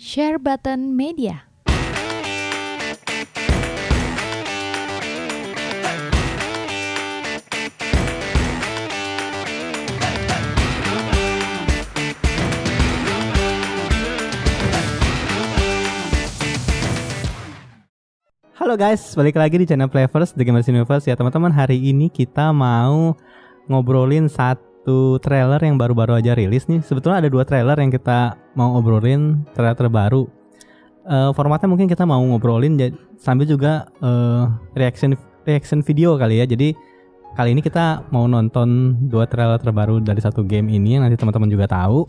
Share Button Media. Halo guys, balik lagi di channel Playverse The Gamers Universe ya teman-teman Hari ini kita mau ngobrolin satu trailer yang baru-baru aja rilis nih Sebetulnya ada dua trailer yang kita mau ngobrolin trailer terbaru Eh, Formatnya mungkin kita mau ngobrolin sambil juga eh, reaction reaction video kali ya Jadi kali ini kita mau nonton dua trailer terbaru dari satu game ini yang nanti teman-teman juga tahu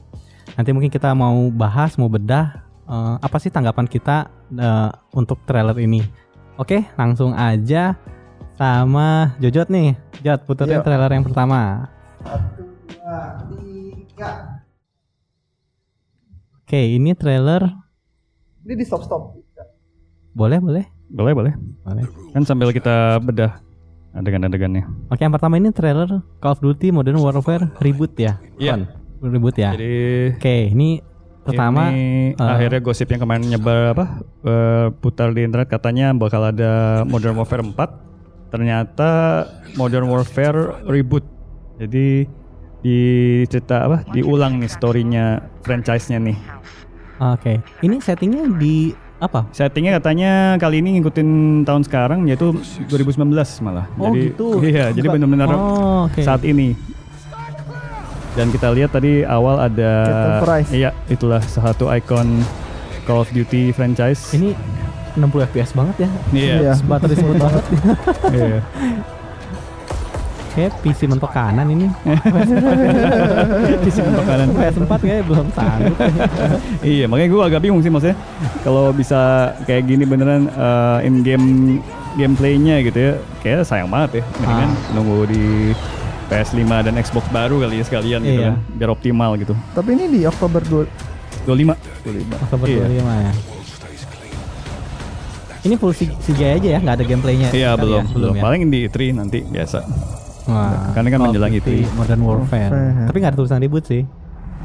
Nanti mungkin kita mau bahas, mau bedah eh, apa sih tanggapan kita eh, untuk trailer ini Oke, langsung aja sama Jojot nih. Jot, puterin Yuk. trailer yang pertama. Tiga. Oke, ini trailer Ini di stop stop. boleh boleh Boleh, boleh. boleh. Kan sambil kita bedah adegan-adegannya. Oke, yang pertama ini trailer Call of Duty Modern Warfare reboot ya. Iya. Kon? Reboot ya. Jadi Oke, ini pertama ini eh, akhirnya gosip yang kemarin nyebar apa eh, putar di internet katanya bakal ada Modern Warfare 4. Ternyata Modern Warfare reboot. Jadi di cerita apa? Diulang nih story-nya franchise-nya nih. Oke, ini settingnya di apa? Settingnya katanya kali ini ngikutin tahun sekarang yaitu 2019 malah. Oh, jadi, gitu. Iya, jadi Bukan- benar-benar Oh, oke. saat ini. Dan kita lihat tadi awal ada. Iya, itulah salah satu ikon Call of Duty franchise. Ini 60 FPS banget ya. Iya. Iya. Baterai smooth banget. Iya. Kayak PC mentok kanan ini. Isi mentok kanan. PS4 kayak belum sanggup. iya, makanya gue agak bingung sih maksudnya kalau bisa kayak gini beneran uh, in game gameplaynya gitu ya, kayak sayang banget ya. Mendingan Ah. nunggu di PS5 dan Xbox baru kali ya sekalian gitu Iya. kan, biar optimal gitu. Tapi ini di Oktober 2 25. 25. Oktober Iya. 25 ya. Ini full CGI aja ya, nggak ada gameplaynya. Iya belum ya? belum. ya. Paling di E3 nanti biasa. Wah, Karena kan menjelang itu. Modern Warfare. Warfare. Tapi nggak ada tulisan ribut sih.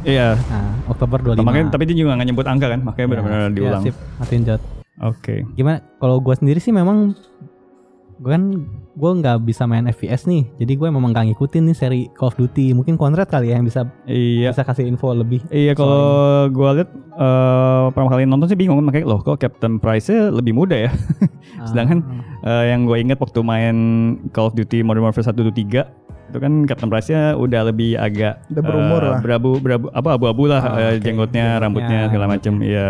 Iya. Nah, Oktober 25. Makanya tapi dia juga nggak nyebut angka kan, makanya Ya, benar-benar ya, diulang. sip, matiin jot. Oke. Gimana? Kalau gua sendiri sih memang gue kan gue nggak bisa main FPS nih, jadi gue memang nggak ngikutin nih seri Call of Duty. Mungkin Conrad kali ya yang bisa Iya. bisa kasih info lebih. Iya kalau gua lihat eh, pertama kali nonton sih bingung makanya loh kok Captain Price-nya lebih muda ya. Ah, Sedangkan eh, yang gue ingat waktu main Call of Duty Modern Warfare 1 2 3 itu kan Captain Price-nya udah lebih agak Udah berumur eh, lah. Berabu berabu apa abu-abu lah Ah, eh, oke. jenggotnya, rambutnya Jenggotnya, segala macam iya.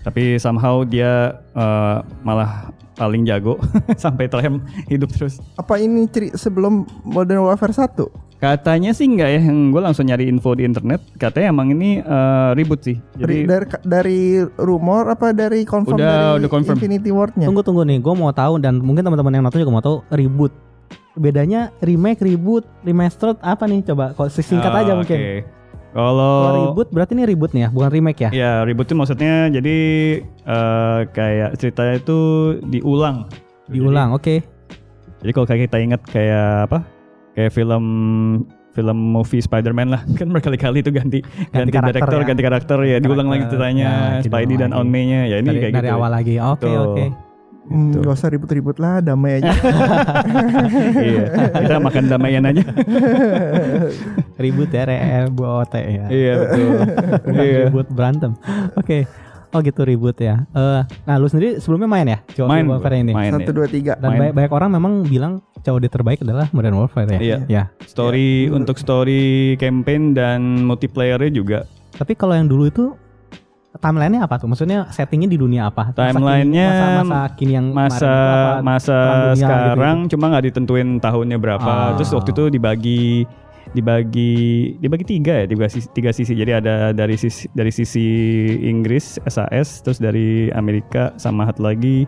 Tapi somehow dia eh, malah paling jago sampai terakhir hidup terus. Apa ini ceri sebelum Modern Warfare 1? Katanya sih enggak ya, yang gue langsung nyari info di internet. Katanya emang ini eh, ribut sih. Dari, Jadi dari dari rumor apa dari confirm Udah- dari udah confirm. Infinity Ward-nya? Tunggu tunggu nih, gue mau tahu dan mungkin teman-teman yang nonton juga mau tahu reboot. Bedanya remake, reboot, remastered apa nih? Coba kalau singkat Ah, aja mungkin. oke. Kalau reboot berarti ini reboot nih ya, bukan remake ya? Ya reboot itu maksudnya jadi eh, kayak ceritanya itu diulang. Diulang, oke. Jadi kalau kayak kita ingat kayak apa? Kayak film film movie Spider-Man lah kan berkali-kali itu ganti ganti, karakter director, ya. ganti karakter ya diulang lagi ceritanya ya, Spidey dan. Aunt May-nya ya ini dari, kayak dari gitu. awal lagi. Oke, Tuh. oke. Hmm, Gitu. gak usah ribut-ribut lah, damai aja. iya, kita makan damaian aja. Ribut ya, reboot ya. iya betul. Bukan iya. ribut berantem. Oke. Oh gitu ribut ya. Eh, nah lu sendiri sebelumnya main ya? Coba Main, Warfare ini. main. Satu ya. dua tiga. Dan main. banyak, banyak orang memang bilang COD terbaik adalah Modern Warfare ya. Iya. Ya. Story untuk story campaign dan multiplayernya juga Tapi kalau yang dulu itu timelinenya apa tuh? Maksudnya settingnya di dunia apa? Masa kini- Timelinenya masa-masa kini yang masa apa? masa dunia gitu sekarang cuma nggak ditentuin tahunnya berapa Ah. terus waktu itu dibagi dibagi dibagi tiga ya tiga sisi, tiga sisi jadi ada dari sisi dari sisi Inggris SAS terus dari Amerika sama satu lagi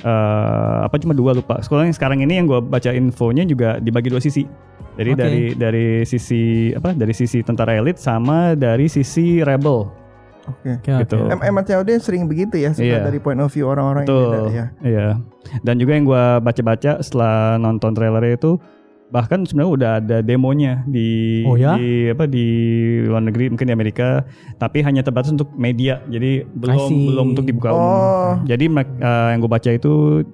eh, apa cuma dua lupa sekolah yang sekarang ini yang gue baca infonya juga dibagi dua sisi jadi Oke. dari dari sisi apa dari sisi tentara elit sama dari sisi rebel Oke. Oke. gitu. Em emang COD sering begitu ya, suka Iya. dari point of view orang-orang yang beda Betul. ya. Iya. Dan juga yang gua baca-baca setelah nonton trailernya itu bahkan sebenarnya udah ada demonya di Oh ya? di apa di luar negeri mungkin di Amerika tapi hanya terbatas untuk media jadi belum belum untuk dibuka Oh. umum jadi eh, yang gue baca itu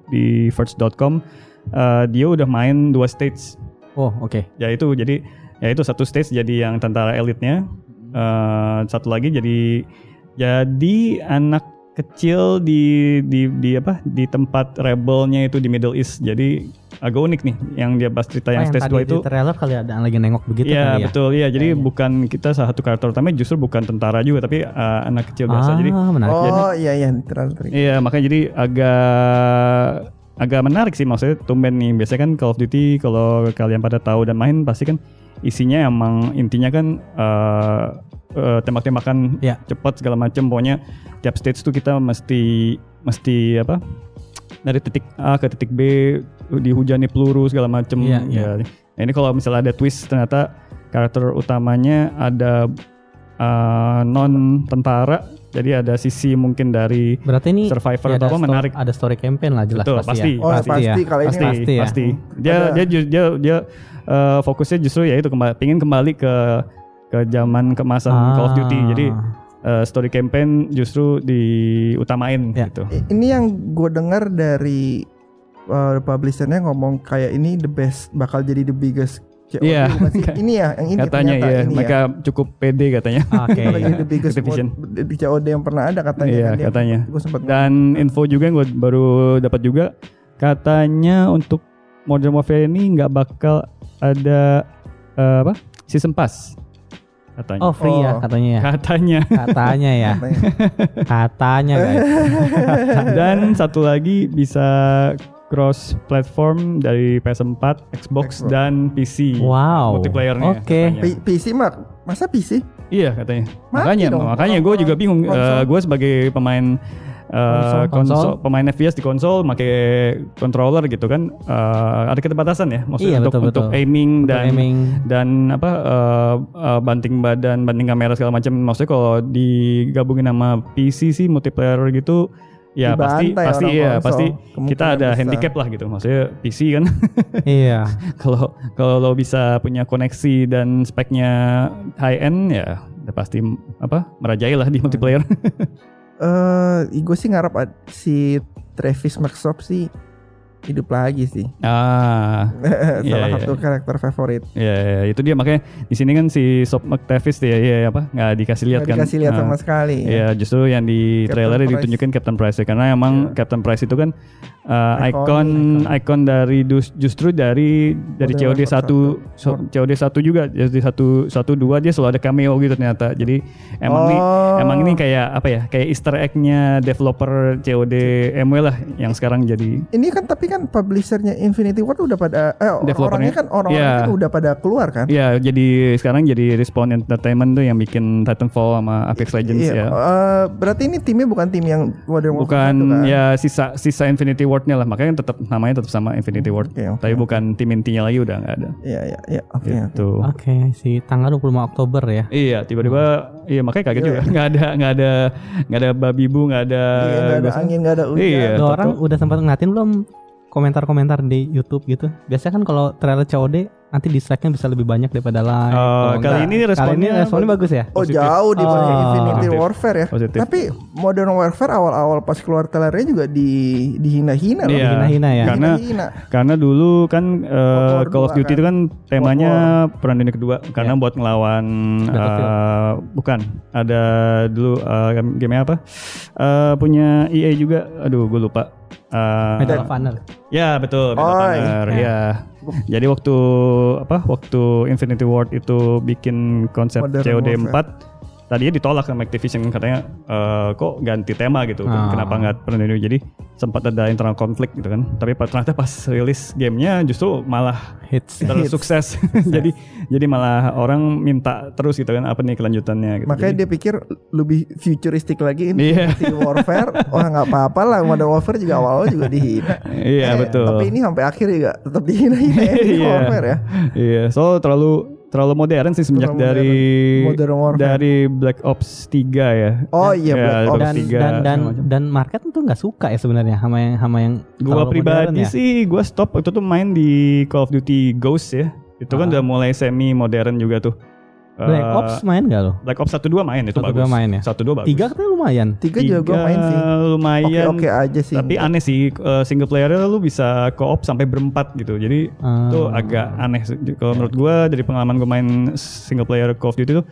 di first.com eh, dia udah main dua stage Oh, oke. ya itu jadi ya itu satu stage jadi yang tentara elitnya Eh, satu lagi jadi jadi anak kecil di di di apa di tempat rebelnya itu di Middle East jadi agak unik nih yang dia pas cerita Oh, yang stage tadi 2 itu di trailer kali ada yang lagi nengok begitu Iya kali ya. betul iya jadi bukan kita salah satu karakter utama justru bukan tentara juga tapi eh, anak kecil biasa Ah, jadi menarik. Oh iya iya terlalu teri. Iya makanya jadi agak agak menarik sih maksudnya tumben nih biasanya kan Call of Duty kalau kalian pada tahu dan main pasti kan isinya emang intinya kan eh, eh, tembak-tembakan Iya. cepat segala macam pokoknya tiap stage tuh kita mesti mesti apa dari titik A ke titik B dihujani peluru segala macam Iya, ya Nah, ini kalau misalnya ada twist ternyata karakter utamanya ada eh, non tentara jadi ada sisi mungkin dari Berarti ini Survivor ya atau apa menarik. Ada story campaign lah jelas Betul, pasti, pasti. ya. Oh pasti, ya. kali ini pasti Pasti ya. pasti dia dia dia dia eh, fokusnya justru ya itu kembali pingin kembali ke ke zaman kemasan Call of Duty Ah. jadi eh, story campaign justru diutamain Ya. gitu Ini yang gue dengar dari uh, publishernya ngomong kayak ini the best bakal jadi the biggest COD Iya. sih? ini ya yang ini katanya ternyata ya ini mereka cukup pede katanya Oke. Bakal jadi the biggest di COD yang pernah ada katanya Iya, kan katanya. Sempat dan info juga yang gue baru dapat juga katanya untuk Modern Warfare ini nggak bakal ada eh, apa season pass katanya Oh, free ya Oh. katanya ya. katanya Katanya ya. Katanya guys. dan satu lagi bisa cross platform dari PS4, Xbox, Xbox. dan PC. Wow. Multiplayernya. Oke. katanya. P- PC mah masa PC? Iya katanya. Mati makanya dong makanya gue juga bingung. konsol. gue sebagai pemain Konsol. eh, konsol, Konsol. pemain FPS di konsol, pakai controller gitu kan, eh, ada keterbatasan ya. Maksudnya Iya, untuk betul, untuk betul. aiming Untuk dan aiming. dan apa eh, eh, banting badan, banting kamera segala macam. Maksudnya kalau digabungin sama PC sih multiplayer gitu. Ya pasti pasti ya konsol. pasti kita ada besar. handicap lah gitu maksudnya PC kan Iya. kalau kalau lo bisa punya koneksi dan speknya high end ya udah pasti apa merajai lah di multiplayer Eh, gue sih ngarep ad- si Travis McSop sih hidup lagi sih. ah Salah Iya, iya. satu karakter favorit. ya, ya, itu dia makanya di sini kan si Sob McTavish dia ya apa nggak dikasih lihat kan dikasih lihat Ah, sama sekali. ya. Iya justru yang di Captain trailer Price. ditunjukin Captain Price ya karena emang Captain Price itu kan uh, Icon. icon icon dari justru dari dari COD Warfare 1 so- COD 1 juga jadi satu satu dua dia selalu ada cameo gitu ternyata jadi emang nih Oh. emang ini kayak apa ya kayak Easter egg-nya developer COD MW lah yang sekarang jadi Ini kan tapi kan publishernya Infinity Ward udah pada eh, Developernya? orang-orangnya kan orang-orang Iya. kan udah pada keluar kan? ya jadi sekarang jadi Respawn Entertainment tuh yang bikin Titanfall sama Apex Legends Iya, ya eh, berarti ini timnya bukan tim yang Modern Warfare bukan kan? ya sisa sisa Infinity Ward-nya lah makanya tetap namanya tetap sama Infinity Ward Oke, oke, tapi bukan tim intinya lagi udah nggak ada Iya, iya, iya. Oke. gitu Oke, si tanggal 25 Oktober ya. iya tiba-tiba iya makanya kaget juga nggak ada nggak ada nggak ada babi bu nggak ada Iya, nggak ada angin, nggak ada hujan. Iya. Orang udah sempat ngeliatin belum komentar-komentar di YouTube gitu? Biasanya kan kalau trailer COD nanti dislike-nya bisa lebih banyak daripada like. Oh, Kalau kali enggak- ini kali ini responnya responnya bagus ya. Oh Positif. jauh di Oh, Infinity positif. Warfare ya. Positif. Tapi Modern Warfare awal-awal pas keluar trailernya juga di dihina-hina loh. Iya. Hina-hina ya. Karena Dihina-hina. karena dulu kan War Call of Duty kan. itu kan temanya Perang Dunia Kedua karena buat ngelawan eh, bukan ada dulu eh, game apa Eh, punya EA juga aduh gue lupa Eh, Medal of Honor. Ya betul, Medal of Oh, Honor, iya. ya. Jadi waktu apa? Waktu Infinity Ward itu bikin konsep Modern COD Warfare. 4 tadinya ditolak sama Activision katanya eh, kok ganti tema gitu, Ah. kenapa nggak pernah ini? Jadi sempat ada internal konflik gitu kan. Tapi ternyata pas rilis gamenya justru malah Hits. terus sukses. jadi jadi malah orang minta terus gitu kan apa nih kelanjutannya gitu. Makanya Jadi- dia pikir lebih futuristik lagi ini Iya. Infinity Warfare. Wah nggak apa-apa lah Modern Warfare juga awal-awal juga dihina. Iya Eh, betul. Tapi ini sampai akhir juga tetap dihina-hina Infinity Iya. Warfare ya. Iya, so terlalu terlalu modern sih semenjak Terlalu dari Modern dari Black Ops 3 ya. Oh iya Ya, Black Ops. Ops dan tiga, dan dan dan market tuh nggak suka ya sebenarnya sama yang sama yang Gua pribadi ya. sih gua stop itu tuh main di Call of Duty Ghost ya. Itu kan Ah. udah mulai semi modern juga tuh. Black Eh, Ops main gak lo? Black Ops 1 2 main itu 1-2 bagus. main ya? 1 2 bagus. Tiga katanya lumayan. Tiga juga gue main sih. lumayan. Oke oke aja sih. Tapi aneh sih eh, single player lu bisa co-op sampai berempat gitu. Jadi Ah. itu agak aneh sih. Kalau menurut gua dari pengalaman gue main single player Call of Duty tuh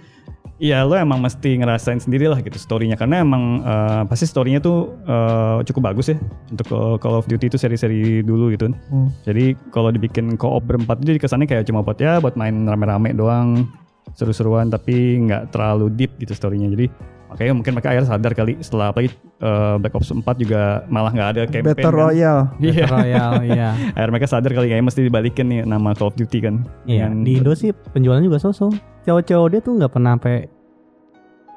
ya lo emang mesti ngerasain sendiri lah gitu storynya karena emang eh, pasti storynya tuh eh, cukup bagus ya untuk Call- Call of Duty itu seri-seri dulu gitu. Hmm. Jadi kalau dibikin co-op berempat itu jadi kesannya kayak cuma buat ya buat main rame-rame doang seru-seruan tapi nggak terlalu deep gitu storynya. Jadi makanya mungkin mereka akhirnya sadar kali setelah apalagi eh, Black Ops 4 juga malah nggak ada campaign Battle kan. Royale. Iya. Battle Royale iya. Akhirnya mereka sadar kali kayaknya mesti dibalikin nih nama Call of Duty kan. Iya, Dengan- di Indo sih penjualan juga sosok. Cowok-cowok dia tuh nggak pernah sampai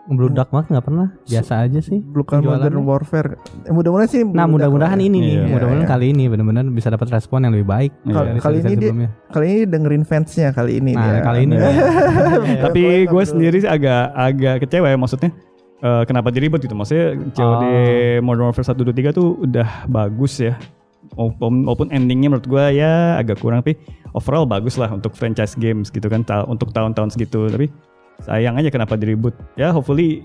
ngebludak banget nggak pernah. Biasa aja sih. Bukan. Modern Warfare. Eh, mudah-mudahan sih. Nah, mudah-mudahan ya. ini nih, Iya. mudah-mudahan Iya, kali ini benar-benar bisa dapat respon yang lebih baik. Iya. Kali, dari kali ini dia, sebelumnya. kali ini dengerin fansnya kali ini Nah, dia. kali ini. Iya. Tapi Pokoknya gue sendiri sih agak agak kecewa ya maksudnya. eh, kenapa diribet gitu? Maksudnya COD Oh. Modern Warfare 1 2 3 tuh udah bagus ya. Walaupun, walaupun endingnya menurut gue ya agak kurang tapi overall bagus lah untuk franchise games gitu kan ta- untuk tahun-tahun segitu tapi sayang aja kenapa diribut ya hopefully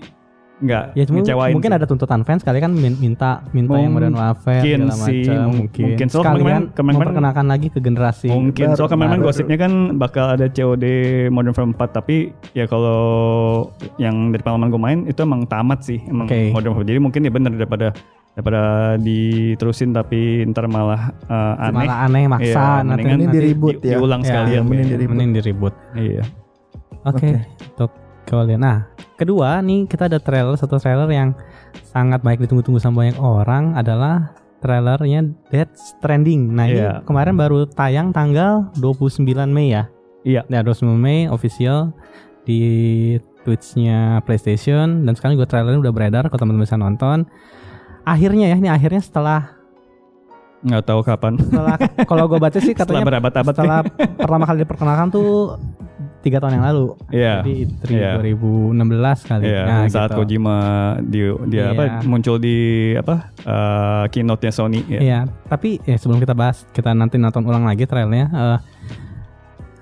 nggak Ya cuma ngecewain mungkin sih. ada tuntutan fans kali kan min- minta minta yang Modern Warfare Mungkin segala sih, macam mung- mungkin. mungkin. Soalnya Sekalian kemarin- memperkenalkan lagi ke generasi. Mungkin soal kemarin gosipnya kan bakal ada COD Modern Warfare 4 tapi ya kalau yang dari pengalaman gue main itu emang tamat sih emang Oke. Modern Warfare. Jadi mungkin ya bener daripada daripada diterusin tapi ntar malah uh, aneh. Malah aneh maksa Iya, nanti, Ini diribut di- ya. diulang Ya, sekalian. mending ya. diribut. mending diribut. Iya. Oke, Oke. untuk kalian. Nah, kedua nih kita ada trailer satu trailer yang sangat baik ditunggu-tunggu sama banyak orang adalah trailernya Death Stranding. Nah, ini Iya. kemarin baru tayang tanggal 29 Mei ya. Iya. Ya, 29 Mei official di Twitch-nya PlayStation dan sekarang juga trailernya udah beredar kalau teman-teman bisa nonton. Akhirnya ya, ini akhirnya setelah Nggak tahu kapan. setelah kalau gue baca sih Setelah katanya berabad-abad. setelah pertama kali diperkenalkan tuh tiga tahun yang lalu. Iya. Jadi E3 Iya. 2016 kali. Iya, Nah, saat gitu. Kojima di dia apa Iya. muncul di apa uh, keynote-nya Sony ya. Iya, tapi ya sebelum kita bahas, kita nanti nonton ulang lagi trailernya. eh,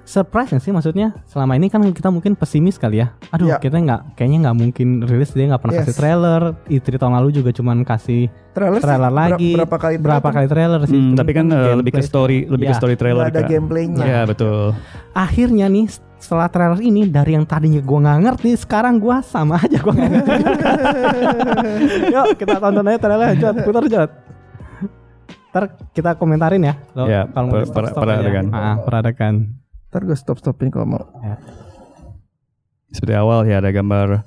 surprise sih maksudnya? Selama ini kan kita mungkin pesimis kali ya. Aduh, Iya. kita nggak, kayaknya nggak mungkin rilis dia nggak pernah Yes. kasih trailer. E3 tahun lalu juga cuman kasih Trailer, sih, trailer ber- lagi. berapa kali berapa kali trailer sih? Hmm, tapi kan uh, lebih ke story, lebih ke Iya. story trailer. Nggak ada gameplaynya. Iya, betul. Akhirnya nih setelah trailer ini dari yang tadinya gua nggak ngerti, sekarang gua sama aja gua nggak ngerti. Yuk kita tonton aja trailer, Jod, putar Jod. Ntar kita komentarin ya. Lo, Iya, kalau mau per- di per-. Ah, per adegan. Ntar gue stop stopin kalau mau. Seperti awal ya ada gambar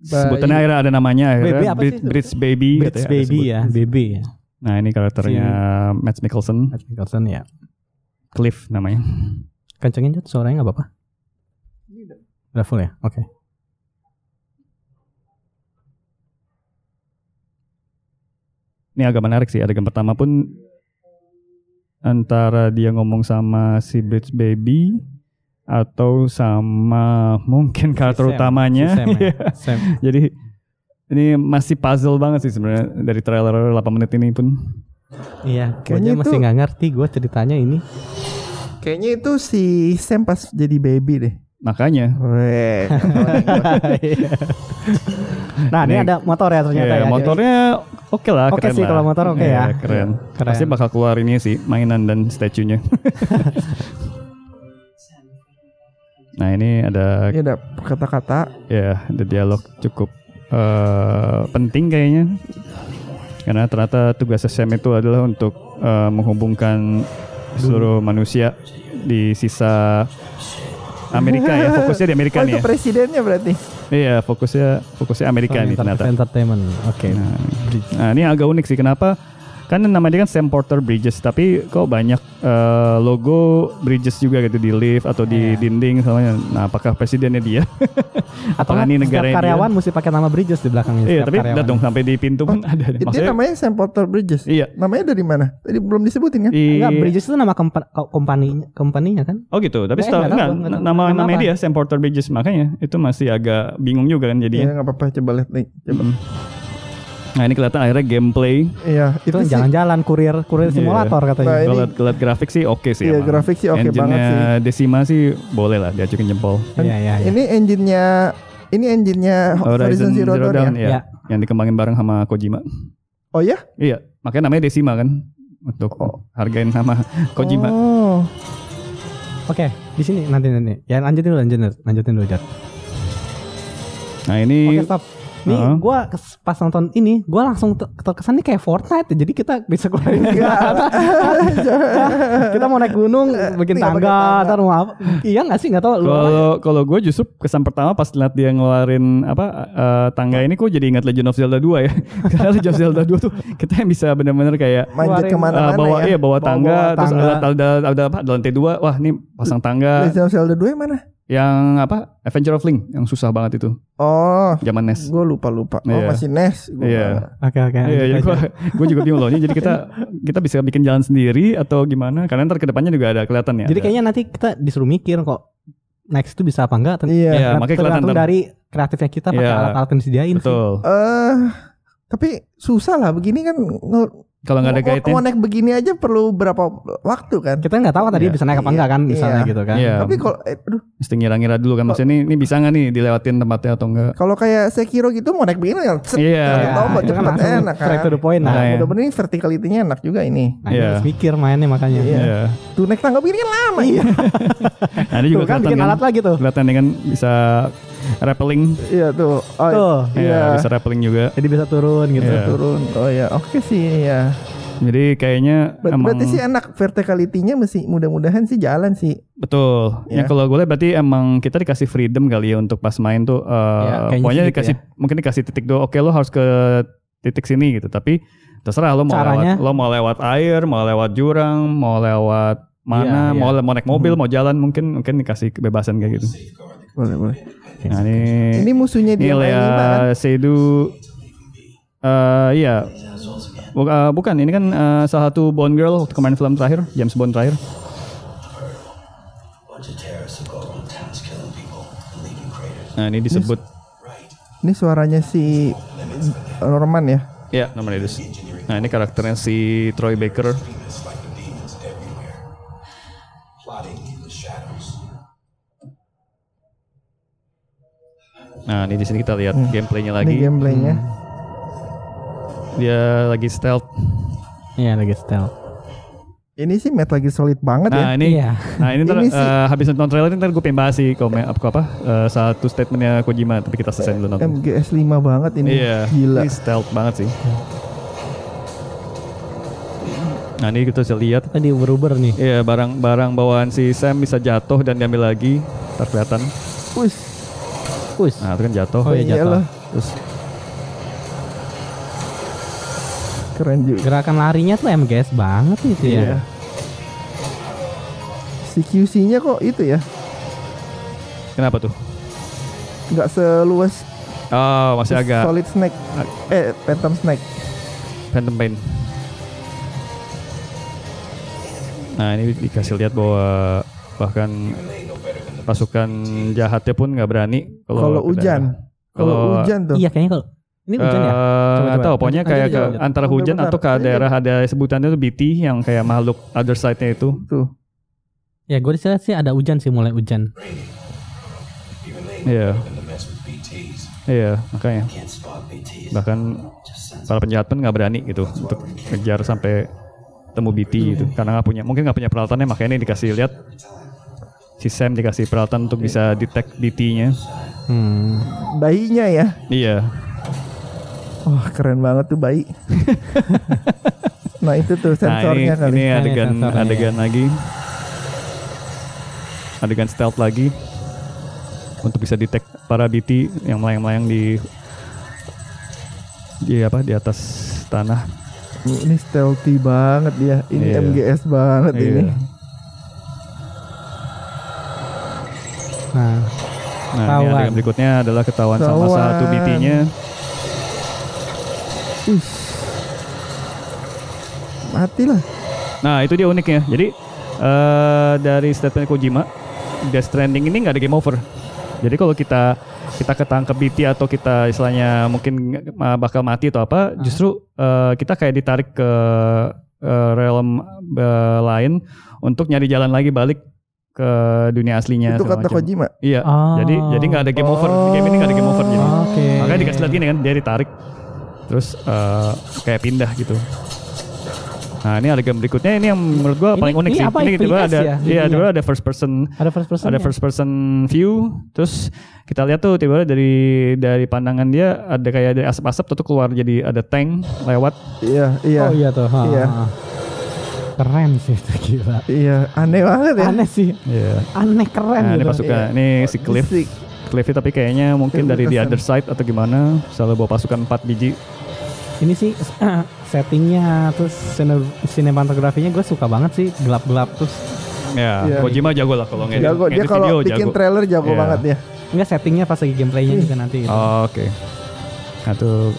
Bayi. sebutannya akhirnya ada namanya akhirnya Baby apa sih? Brits Baby Brits katanya ada Baby ya, Baby ya. Nah, ini karakternya Matt Mikkelsen, Matt Mikkelsen ya. Cliff namanya. Kencengin Jod, suaranya nggak apa-apa. Udah full ya? Oke. Ini agak menarik sih. Adegan pertama pun antara dia ngomong sama si Brits Baby atau sama mungkin karakter Sam. utamanya. Si Sam ya. Iya. Sam. Jadi ini masih puzzle banget sih sebenarnya dari trailer 8 menit ini pun. Iya, gue Kayaknya masih nggak ngerti gue ceritanya ini. Kayaknya itu si Sam pas jadi baby deh. Makanya Weh. nah, ini Ini- ada motor ya ternyata ya, ya. motornya oke lah, Oke sih lah. kalau motor oke Iya, ya. Keren. Keren. Pasti bakal keluar ini sih mainan dan statue-nya. nah ini ada Ini ada kata-kata. ya ada dialog cukup eh, penting kayaknya karena ternyata tugas Sam itu adalah untuk eh, menghubungkan seluruh manusia di sisa Amerika ya fokusnya di Amerika Oh nih itu ya presidennya berarti. iya fokusnya fokusnya Amerika nih ternyata Entertainment. Oke. nah, nah, ini agak unik sih kenapa kan nama dia kan Sam Porter Bridges tapi kok banyak eh, logo Bridges juga gitu di lift atau di Iya. dinding soalnya nah apakah presidennya dia Atau kan ini setiap negaranya dia? karyawan mesti pakai nama Bridges di belakangnya. iya tapi karyawan. lihat dong sampai di pintu pun ada Dia maksudnya namanya Sam Porter Bridges. iya Namanya dari mana? Tadi belum disebutin kan? di Enggak, Bridges itu nama kompa- ko- kompaninya, kompaninya kan? Oh gitu, tapi Eh, setahu nggak enggak, nggak tahu. nama Nama dia Sam Porter Bridges makanya itu masih agak bingung juga kan Iya jadinya. nggak apa-apa coba lihat nih. Coba. Nah ini kelihatan akhirnya gameplay. Iya Itu jalan-jalan kurir kurir Iya. simulator katanya. Nah, ini- lihat, lihat grafik sih oke sih. Iya emang. grafik sih oke banget Engine-nya sih. Decima sih boleh lah diajukin jempol. Iya, iya, iya. Ini engine-nya ini engine-nya Horizon, Zero, Dawn, ya? Ya. yang dikembangin bareng sama Kojima. Oh ya? Iya, makanya namanya Decima kan untuk hargain sama Kojima. Oh. Oke, di sini nanti nanti. Ya lanjutin dulu, lanjutin, lanjutin dulu, Jar. Nah ini Oke, stop. Nih, Heeh. gua kes- pas nonton ini, gua langsung ter- terkesan nih kayak Fortnite. ya. Jadi kita bisa keluarin kita mau naik gunung, bikin tangga, tangga. ntar mau apa? Iya nggak sih? Nggak tahu. Lu Kalau kalau gue justru kesan pertama pas lihat dia ngeluarin apa eh, tangga ini kok jadi ingat Legend of Zelda 2 ya. Karena Legend of Zelda 2 tuh kita yang bisa benar-benar kayak Manjat ke mana-mana eh, bawa ya. iya bawa Bawa- tangga bawa terus tangga. ada, ada ada apa ada lantai dua wah ini pasang tangga Legend of Zelda 2 yang mana? Yang apa Adventure of Link yang susah banget itu Oh, zaman NES gue lupa lupa. Oh Iya. masih NES. Gua Iya. Oke oke. Iya, gua, gua juga bingung loh. Ini jadi kita kita bisa bikin jalan sendiri atau gimana? Karena ntar ke depannya juga ada kelihatan ya. Jadi ada- kayaknya nanti kita disuruh mikir kok next itu bisa apa enggak. Iya. Iya, makanya kelihatan dari kreatifnya kita pakai Iya. alat-alat yang disediain sih. betul. Eh, tapi susah lah begini kan Kalau nggak ada guide-nya. mau naik begini aja perlu berapa waktu kan? Kita nggak tahu kan tadi Iya. bisa naik apa enggak kan misalnya Iya. gitu kan. Iya. Tapi kalau eh, aduh, Mesti ngira-ngira dulu kan maksudnya ini, ini bisa nggak nih dilewatin tempatnya atau enggak? kalau kayak Sekiro gitu mau naik begini kan set, Iya. tahu buat itu kan enak kan. straight to the point. Nah, Makanya. Mudah-mudahan ini verticality-nya enak juga ini. nah Iya. harus mikir mainnya makanya. Iya. Iya. Tuh naik tangga begini kan lama Iya. Nah, ini juga Tuh kan bikin kan. alat lagi tuh. Kelihatan kan bisa rappelling. Iya tuh. Oh, Tuh. Iya, Iya. bisa rappelling juga. Jadi bisa turun gitu. Iya. turun. Oh ya, oke sih ya. Jadi kayaknya Ber- emang Berarti sih enak verticality-nya mesti mudah-mudahan sih jalan sih. betul. Iya. Ya kalau gue lihat berarti emang kita dikasih freedom kali ya untuk pas main tuh eh, Iya, kayaknya pokoknya gitu dikasih mungkin dikasih titik do oke lo harus ke titik sini gitu. Tapi terserah lo mau Caranya? lewat lo mau lewat air, mau lewat jurang, mau lewat Iya, mana, iya. mau mau naik mobil, mau jalan mungkin mungkin dikasih kebebasan kayak gitu. Boleh, boleh. Nah, ini Ini musuhnya ini dia lima kan? Seydoux eh iya. Buk- eh, bukan ini kan eh, salah satu Bond girl waktu kemarin film terakhir James Bond terakhir. Nah ini disebut Ini suaranya si Norman ya. ya namanya itu nah ini karakternya si Troy Baker Nah, ini di sini kita lihat gameplaynya lagi. Ini gameplaynya. Dia lagi stealth. Iya lagi stealth. Ini sih Metal Gear Solid banget ya. Nah, ini Iya. Nah ini ntar Ini sih- eh, habis nonton trailer ini ntar gue pengen bahas sih komen apa apa eh, satu statementnya Kojima tapi kita selesai dulu nonton. MGS 5 banget ini. Iya, Gila. ini stealth banget sih. Nah ini kita bisa lihat, Tadi uber-uber nih. iya barang-barang bawaan si Sam bisa jatuh dan diambil lagi, ntar kelihatan. Wih, Wus. Nah itu kan jatuh. Oh, iya, jatuh. iyalah. Terus Keren juga. Gerakan larinya tuh MGS banget itu ya. Iya. Si QC-nya kok itu ya, kenapa tuh? nggak seluas Oh masih agak Solid Snake. Eh, Phantom Snake. Phantom Pain. Nah ini dikasih lihat bahwa bahkan pasukan jahatnya pun nggak berani Kalau hujan. Kalau hujan tuh. Iya kayaknya kalau ini hujan ya. Eh, Coba, nggak coba. tahu, pokoknya Lanjut, kayak antara hujan bentar. atau ke daerah ada sebutannya tuh BT yang kayak makhluk other side-nya itu. Tuh. Ya gue dilihat sih ada hujan sih mulai hujan. Iya. Iya, makanya. Bahkan para penjahat pun nggak berani gitu untuk ngejar sampai temu BT gitu karena nggak punya mungkin nggak punya peralatannya makanya ini dikasih lihat si Sam dikasih peralatan untuk bisa detect BT-nya. Hmm. Bayinya ya. Iya. Wah, keren banget tuh bayi. nah, itu tuh Nah, ini, sensornya kali. ini Nah, ini adegan sensornya, adegan lagi. Adegan stealth lagi untuk bisa detect para BT yang melayang-melayang di di apa di atas tanah. Ini stealthy banget dia. Ini Iya. MGS banget Iya. ini. Nah, Nah, ini adegan berikutnya adalah ketahuan sama satu BT-nya. Mati lah. Nah, itu dia uniknya. Jadi eh dari statement Kojima, Death Stranding ini nggak ada game over. Jadi kalau kita kita ketangkep BT atau kita istilahnya mungkin bakal mati atau apa, justru eh, kita kayak ditarik ke eh, realm eh, lain untuk nyari jalan lagi balik ke dunia aslinya. Itu kata macam. Kojima. Iya. Oh. Jadi jadi nggak ada game over. Di Game ini nggak ada game over jadi. Oke. Makanya dikasih lihat gini kan, dia ditarik, terus eh, kayak pindah gitu. Nah ini adegan berikutnya ini yang menurut gua Ini- paling unik ini sih. apa, ini tiba FPS ada, ya? iya Jadinya? tiba ada first person, ada first person. ada first person view. Terus kita lihat tuh tiba dari dari pandangan dia ada kayak ada asap-asap tuh keluar jadi ada tank lewat. Iya, iya. Oh iya tuh. ha, Iya. ha, ha. Keren sih itu gila. Iya, aneh banget ya. Aneh sih. Iya. Aneh keren Nah ini gitu. pasukan, ini si Cliff, Si- Cliff tapi kayaknya mungkin Cliff dari the kesan. other side atau gimana. Selalu bawa pasukan 4 biji. Ini sih settingnya terus sine- sinematografinya gue suka banget sih gelap-gelap terus Ya, Iya. Kojima jago lah kalau ngedit, Jago dia kalau bikin jago. trailer jago Iya. banget ya. enggak settingnya pas lagi gameplaynya juga nanti gitu. Oh, Oke. Nah tuh,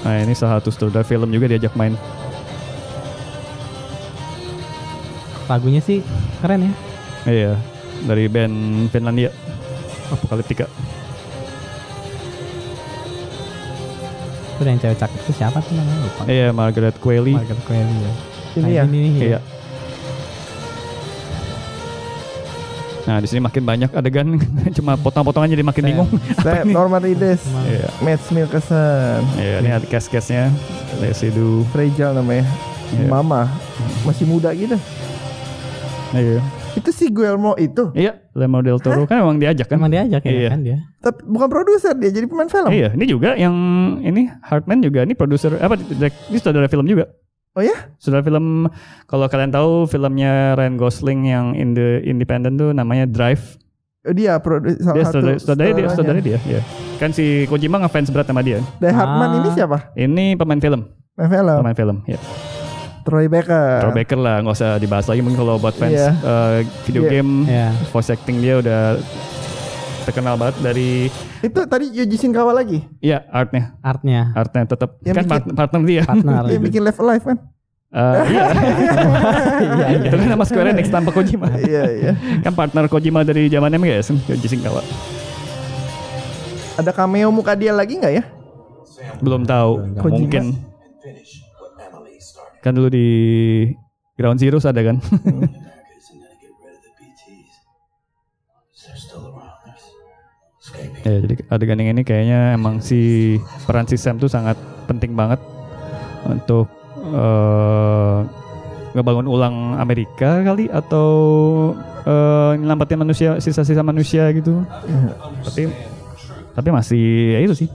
nah ini salah satu sutradara film juga diajak main. Lagunya sih keren ya Iya, dari band Finlandia, Apocalyptica. itu yang cewek cakep itu siapa tuh namanya lupa Iya, Margaret Qualley. Margaret Qualley ya Ini Nah, ya. ini nih Iya. Nah di sini makin banyak adegan, cuma potong-potongan jadi makin bingung. Saya Norman Reedus, Cuma- Iya, Matt Mikkelsen, iya. Ini ada cast-castnya. Residu. Fragile namanya. Iya. Mama masih muda gitu. Iya. Itu si Guillermo itu, Iya, Guillermo del Toro kan emang diajak kan? Emang diajak ya Iya. kan dia tapi bukan produser dia jadi pemain film. Iya, ini juga yang ini Hartman juga ini produser apa ini saudara film juga. Oh ya? Saudara film kalau kalian tahu filmnya Ryan Gosling yang in the Independent tuh namanya Drive. Oh, Dia produser salah Dia satu. saudara saudara dia, saudaranya. saudara dia, ya. Kan si Kojima ngefans berat sama dia. Die Hartman Ah. ini siapa? Ini pemain film, Pemain film. pemain film, ya. Troy Baker. Troy Baker lah, nggak usah dibahas lagi mungkin kalau buat fans Iya. eh, video Iya. game, ya voice acting dia udah terkenal banget dari Itu tadi Yuji Shinkawa lagi. ya artnya, artnya artnya tetap Yang kan bikin- part- partner dia. partner Dia bikin Live Alive kan? Eh, iya. iya Itu kan nama Square Enix tanpa Kojima. iya iya. kan partner Kojima dari zaman MGS kan, Yoji Shinkawa. Ada cameo muka dia lagi nggak ya? Belum tahu, Kojima. mungkin. Kan dulu di Ground Zero ada kan? ya, jadi adegan yang ini kayaknya emang si peran si Sam tuh sangat penting banget untuk eh, ngebangun ulang Amerika kali atau eh, nyelamatin manusia sisa-sisa manusia gitu. Tapi tapi masih ya itu sih.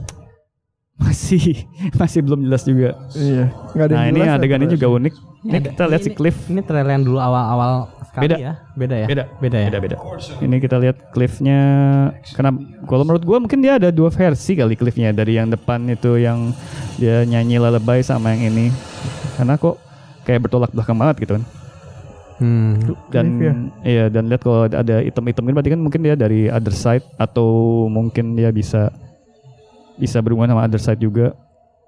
Masih masih belum jelas juga. Iya. Nggak ada Nah yang ini adegannya apa. juga unik. Ini kita lihat si Ini- Cliff. ini trailer yang dulu awal-awal sekali Beda. ya beda ya Beda. beda ya Beda beda. Ini kita lihat Cliffnya. Karena kalau menurut gua mungkin dia ada dua versi kali Cliffnya dari yang depan itu yang dia nyanyi lullaby sama yang ini. Karena kok kayak bertolak belakang banget gitu kan. hmm. Dan Cliff ya? iya dan lihat kalau ada item-item ini berarti kan mungkin dia dari other side atau mungkin dia bisa bisa berhubungan sama other side juga.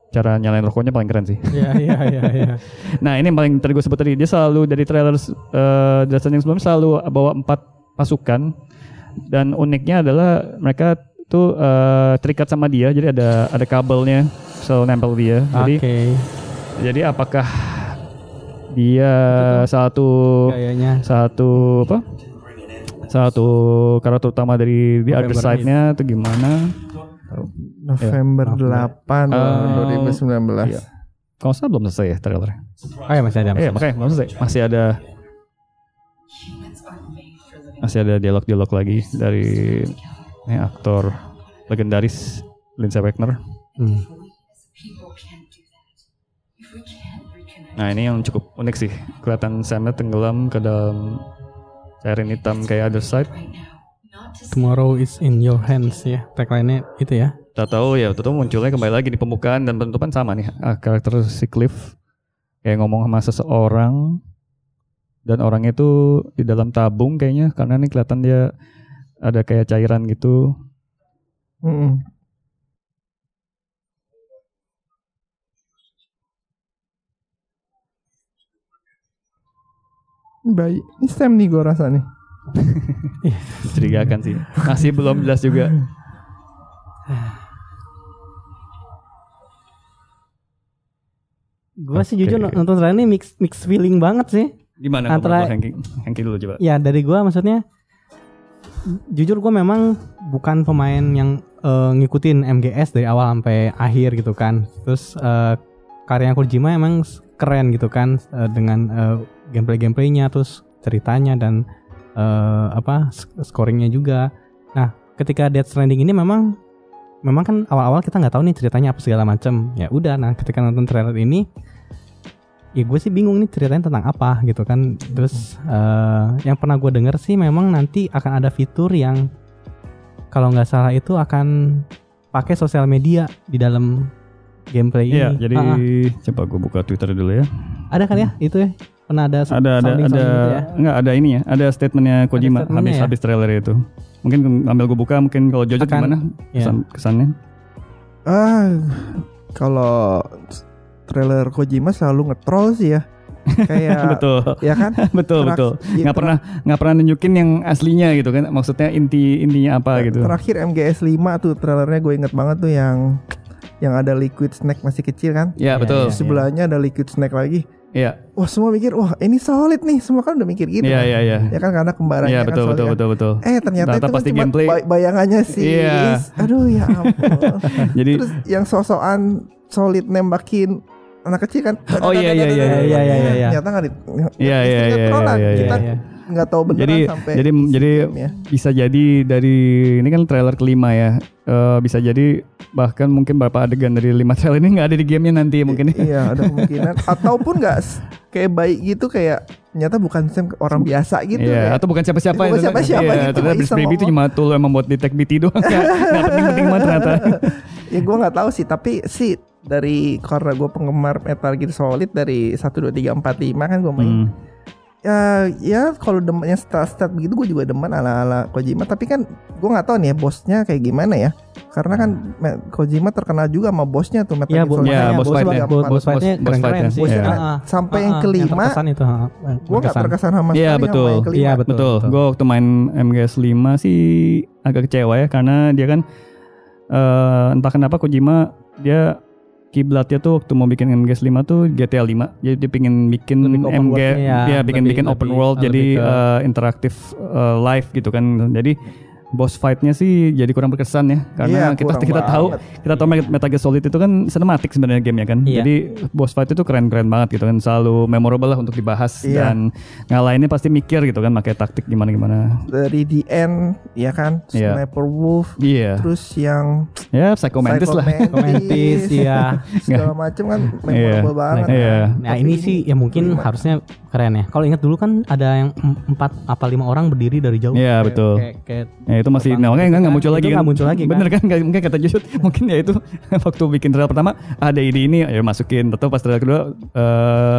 Cara nyalain rokoknya paling keren sih. iya iya iya iya. Nah ini yang paling tadi gue sebut tadi dia selalu dari trailer uh, Death Stranding sebelumnya selalu bawa empat pasukan. Dan uniknya adalah mereka tuh eh, terikat sama dia jadi ada ada kabelnya selalu nempel dia. Oke. jadi jadi apakah dia satu kayaknya satu apa? Satu karakter utama dari di other side-nya atau gimana November Ya. 8 Oh, 2019. iya. kalau salah belum selesai ya trailer oh ya masih ada Iya makanya belum selesai masih ada masih ada dialog-dialog lagi dari ini aktor legendaris Lindsay Wagner. Hmm. Nah ini yang cukup unik sih kelihatan Samnya tenggelam ke dalam cairan hitam kayak other side. Tomorrow is in your hands ya tagline-nya itu ya Kita tahu ya, tahu munculnya kembali lagi di pembukaan dan penutupan sama nih ah, karakter si Cliff kayak ngomong sama seseorang dan orangnya itu di dalam tabung kayaknya karena nih kelihatan dia ada kayak cairan gitu. Mm-mm. Baik, ini Sam nih gue rasa nih. Curigakan sih. Masih belum jelas juga. Gue sih jujur nonton trailer ini mix mix feeling banget sih. Gimana Antara- Antara... Hengki? Hengki dulu coba. Ya dari gua maksudnya jujur gue memang bukan pemain yang eh, ngikutin MGS dari awal sampai akhir gitu kan. Terus eh, karya Kojima emang keren gitu kan eh, dengan eh, gameplay-gameplaynya terus ceritanya dan eh, apa scoringnya juga. Nah ketika Death Stranding ini memang memang kan awal-awal kita nggak tahu nih ceritanya apa segala macam. Ya udah nah ketika nonton trailer ini ya gue sih bingung nih ceritanya tentang apa gitu kan terus eh, yang pernah gue denger sih memang nanti akan ada fitur yang kalau nggak salah itu akan pakai sosial media di dalam gameplay Iya, ini jadi Ah, coba gue buka Twitter dulu ya. ada kan ya itu ya pernah ada Ada ada ada gitu ya? enggak ada ini ya. Ada statementnya Kojima statementnya habis ya? habis trailer itu. Mungkin ambil gue buka mungkin kalau Jojo Akan- gimana ya. kesan, kesannya? Ah, kalau trailer Kojima selalu nge-troll sih ya. Kayak betul. ya kan? betul Terak- betul. ya, Nggak pernah nggak pernah nunjukin yang aslinya gitu kan. Maksudnya inti intinya apa gitu. Terakhir MGS 5 tuh trailernya gue inget banget tuh yang yang ada liquid snack masih kecil kan. Ya Iya, betul. Sebelahnya ada liquid snack lagi. Iya. Wah semua mikir wah ini solid nih. Semua kan udah mikir gitu. Iya kan. iya iya. Ya kan karena kembarannya Iya kan betul solid betul kan. betul betul. Eh ternyata Ternyata itu kan pasti cuma gameplay. bay- bayangannya sih. Iya. Aduh ya ampun. Jadi Terus yang sosokan solid nembakin anak kecil kan. Oh, iya, iya, iya, iya, iya, iya, iya. Ternyata nggak di. Iya, iya, iya, iya, iya, Kita iya. Nggak tahu beneran jadi sampai. jadi jadi ya. bisa jadi dari ini kan trailer kelima ya. Eh, bisa jadi bahkan mungkin beberapa adegan dari lima trailer ini nggak ada di gamenya nanti mungkin. Iya ada kemungkinan. Ataupun nggak kayak baik gitu kayak ternyata bukan Sam orang biasa gitu. Iya, ya. atau bukan siapa-siapa Bukan itu. siapa-siapa Iya, gitu, ternyata Beast Baby itu cuma tool emang buat detect BT doang. Nggak nggak penting-penting banget ternyata. Ya gue nggak tahu sih tapi sih dari karena gue penggemar Metal Gear Solid dari 1 2 3 4 5 kan gue main. Hmm. Ya ya kalau demennya stat-stat begitu gue juga demen ala-ala Kojima tapi kan gue nggak tahu nih ya bosnya kayak gimana ya. Karena kan Kojima terkenal juga sama bosnya tuh Metal Iya, Gear Solid. Iya, makanya boss bos, fight-nya. bos, bos fight-nya boss keren-keren sih. Iya. Ah, ah. Sampai Ah, yang kelima terkesan itu, ah, gue nggak terkesan sama Iya, sekali betul. sama yang kelima. Iya, Betul. betul. Gue waktu main MGS 5 sih agak kecewa ya karena dia kan eh, entah kenapa Kojima dia kiblatnya tuh waktu mau bikin MGS 5 tuh GTA 5. Jadi dia pengen bikin Lebih MG iya. dia bikin Lebih- bikin open lebih- world lebih jadi ke- eh, interaktif eh, live gitu kan. Jadi boss fight-nya sih jadi kurang berkesan ya karena Iya, kita kita tahu banget. kita tahu Met- Metal Gear Solid itu kan cinematic sebenarnya game ya kan. Iya. Jadi boss fight itu keren-keren banget gitu kan selalu memorable lah untuk dibahas Iya. dan ngalahinnya pasti mikir gitu kan pakai taktik gimana gimana. Dari the end ya kan Iya. Sniper Wolf Iya. terus yang Ya Psycho Mantis lah. Mantis, iya. segala macam kan Iya. memorable banget Iya. kan. Nah Tapi ini sih ya mungkin harusnya keren ya. Kalau ingat dulu kan ada yang em- empat apa lima orang berdiri dari jauh. Iya, betul. Kayak, kayak Ya itu masih nah, gitu nggak kan. muncul lagi kan. nggak muncul lagi kan. Bener kan? Nggak- mungkin kata Jusut mungkin ya itu waktu bikin trailer pertama ada ide ini ya masukin. Atau pas trailer kedua eh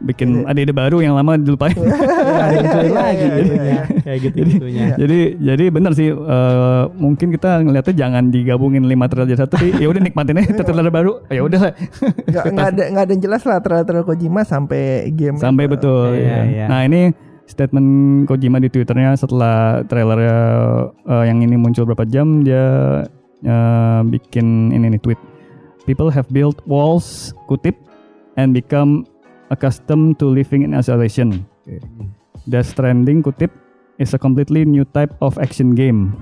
bikin ada ide baru yang lama dilupain. Iya, dimunculin Iya, lagi iya. Kayak gitu gitunya. jadi jadi bener sih eh, mungkin kita ngeliatnya jangan digabungin lima trailer jadi satu ya udah nikmatin aja trailer baru ya udah lah. nggak nggak ada nggak ada yang jelas lah trailer Kojima sampai game sampai betul Iya, ya. iya. nah ini statement Kojima di twitternya setelah trailernya eh, yang ini muncul berapa jam dia eh, bikin ini nih tweet people have built walls kutip and become accustomed to living in isolation Death Stranding kutip is a completely new type of action game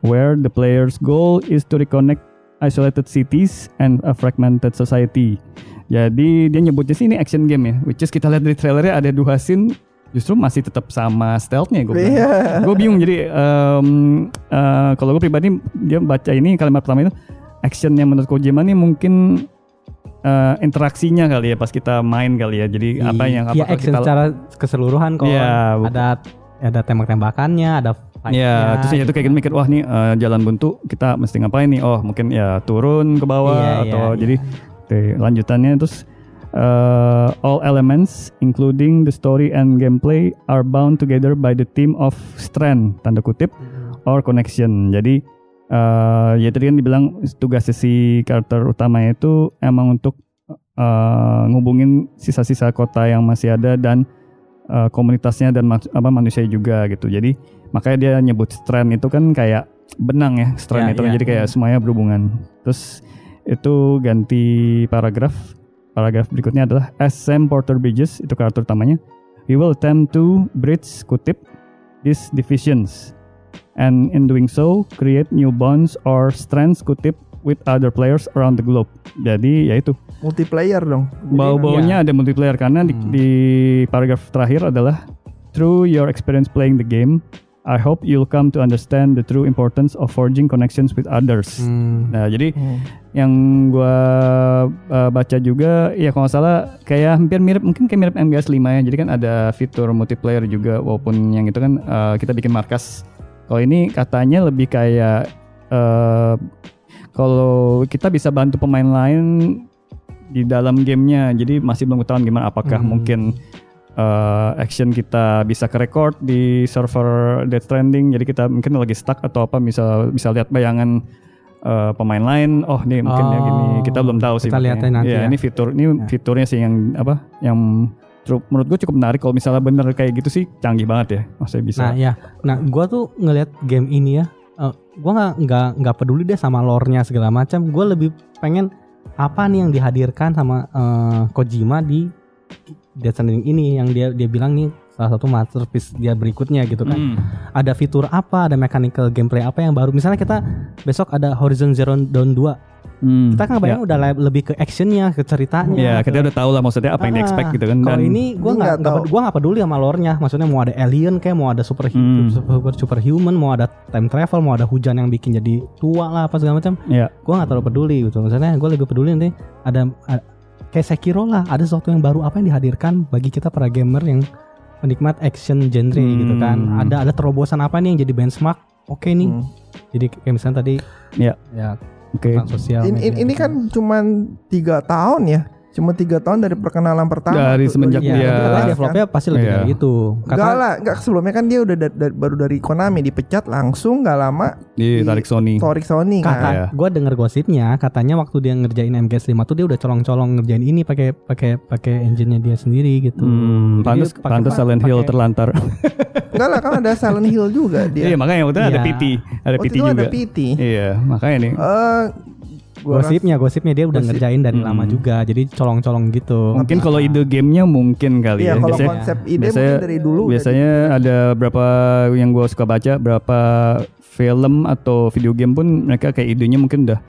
where the player's goal is to reconnect isolated cities and a fragmented society. Jadi dia nyebutnya sih ini action game ya, which is kita lihat dari trailernya ada dua scene justru masih tetap sama stealthnya gue bilang. Iya. gue bingung jadi em, eh, kalau gue pribadi dia baca ini kalimat pertama itu action yang menurut Kojima nih mungkin eh, interaksinya kali ya pas kita main kali ya jadi apa yang Iya apakah action kita secara keseluruhan kok. Iya, bu- ada ada tembak-tembakannya, ada fight-nya. Ya, terus ya itu kayak gitu mikir wah nih eh, jalan buntu kita mesti ngapain nih? Oh, mungkin ya turun ke bawah Iya, iya, atau iya. jadi tuh, lanjutannya terus Uh, all elements, including the story and gameplay, are bound together by the theme of strength, tanda kutip, or connection. Jadi, uh, ya tadi kan dibilang tugas si karakter utamanya itu emang untuk uh, ngubungin sisa-sisa kota yang masih ada dan uh, komunitasnya dan apa manusia juga gitu. Jadi makanya dia nyebut strand itu kan kayak benang ya strand Ya, itu kan. ya. jadi kayak semuanya berhubungan. Terus itu ganti paragraf. Paragraf berikutnya adalah as Sam Porter Bridges itu karakter utamanya. He will attempt to bridge kutip these divisions and in doing so create new bonds or strands kutip with other players around the globe. Jadi ya itu multiplayer dong. Bau-baunya ada multiplayer karena di, Hmm. di paragraf terakhir adalah through your experience playing the game, I hope you'll come to understand the true importance of forging connections with others. Hmm. Nah, jadi Hmm. yang gua uh, baca juga ya kalau nggak salah kayak hampir mirip mungkin kayak mirip MGS 5 ya. Jadi kan ada fitur multiplayer juga walaupun yang itu kan uh, kita bikin markas. Kalau ini katanya lebih kayak uh, kalau kita bisa bantu pemain lain di dalam gamenya. Jadi masih belum ketahuan gimana apakah Hmm. mungkin uh, action kita bisa ke record di server Death Stranding. Jadi kita mungkin lagi stuck atau apa bisa bisa lihat bayangan uh, pemain lain. Oh, nih mungkin ya gini. Oh, Kita belum tahu sih. kita lihatnya nanti Iya, ya. ini fitur ini Ya. fiturnya sih yang apa? Yang menurut gue cukup menarik kalau misalnya bener kayak gitu sih canggih banget ya. Maksudnya bisa. Nah ya, nah gua tuh ngelihat game ini ya, eh, gua nggak nggak nggak peduli deh sama lore-nya segala macam. Gue lebih pengen apa nih yang dihadirkan sama eh, Kojima di Death Stranding ini yang dia dia bilang nih salah satu masterpiece dia berikutnya gitu kan. Hmm. Ada fitur apa, ada mechanical gameplay apa yang baru. Misalnya kita besok ada Horizon Zero Dawn 2. Hmm. Kita kan bayang udah le- lebih ke actionnya, ke ceritanya. Ya, ke- kita udah tahu lah maksudnya apa yang di Ah, expect gitu kan. Kalau ini gue nggak gua nggak peduli sama lore-nya. Maksudnya mau ada alien kayak mau ada super Hmm. super superhuman, mau ada time travel, mau ada hujan yang bikin jadi tua lah apa segala macam. ya. Gue nggak terlalu peduli gitu. Maksudnya gue lebih peduli nanti ada, kayak Sekiro lah, ada sesuatu yang baru apa yang dihadirkan bagi kita para gamer yang penikmat action genre Hmm. gitu kan. Ada ada terobosan apa nih yang jadi benchmark? Oke nih. Hmm. Jadi kayak misalnya tadi Ya. ya Oke. peran sosial. Ini, ini, ini gitu. kan cuman tiga tahun ya, cuma tiga tahun dari perkenalan pertama. Dari tuh, semenjak Iya, dia- jelas kan? developnya pasti lebih Iya. dari itu. Enggak lah, enggak sebelumnya kan dia udah da- da- baru dari Konami dipecat langsung nggak lama Ditarik Sony. Torik Sony kata kan. Iya. gue denger gosipnya katanya waktu dia ngerjain MGS 5 tuh dia udah colong-colong ngerjain ini pakai pakai pakai engine-nya dia sendiri gitu. Hmm, pantas pantas Silent Hill pakai- terlantar. Enggak lah kan ada Silent Hill juga Iya, dia. makanya waktu itu ada Iya. PT, ada PT juga. ada PT. Iya, makanya nih. Eh gua Gosipnya, gosipnya dia udah Gosip. ngerjain dari Hmm. lama juga. Jadi colong-colong gitu. Mungkin kalau ide gamenya mungkin kali Iya ya. kalau Biasanya, konsep ide biasanya, mungkin dari dulu biasanya ada berapa yang gua suka baca, berapa film atau video game pun mereka kayak idenya mungkin udah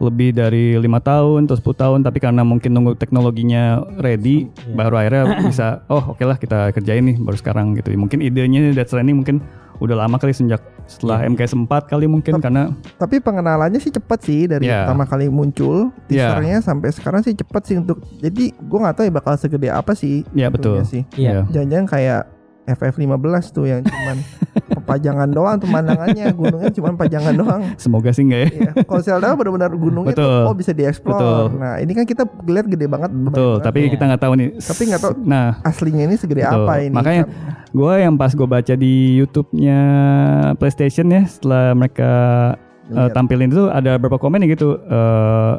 lebih dari lima tahun atau 10 tahun tapi karena mungkin nunggu teknologinya ready Iya. baru akhirnya bisa oh oke lah kita kerjain nih baru sekarang gitu mungkin idenya Death Stranding mungkin udah lama kali sejak setelah Iya. MKS 4 kali mungkin Tep- karena Tapi pengenalannya sih cepet sih dari Iya. pertama kali muncul Iya. teasernya sampai sekarang sih cepet sih untuk jadi gua nggak tahu ya bakal segede apa sih. ya betul itunya sih. Iya. Jangan-jangan kayak FF15 tuh yang cuman pajangan doang pemandangannya gunungnya cuman pajangan doang. semoga sih enggak ya Iya. Kalau Zelda benar-benar gunungnya Betul. tuh oh bisa dieksplor. Betul. Nah ini kan kita lihat gede banget. betul tapi kita nggak tahu nih Tapi nggak tahu nah aslinya ini segede Betul. apa ini. Makanya gue yang pas gue baca di YouTube-nya PlayStation ya setelah mereka uh, tampilin itu ada beberapa komen gitu uh,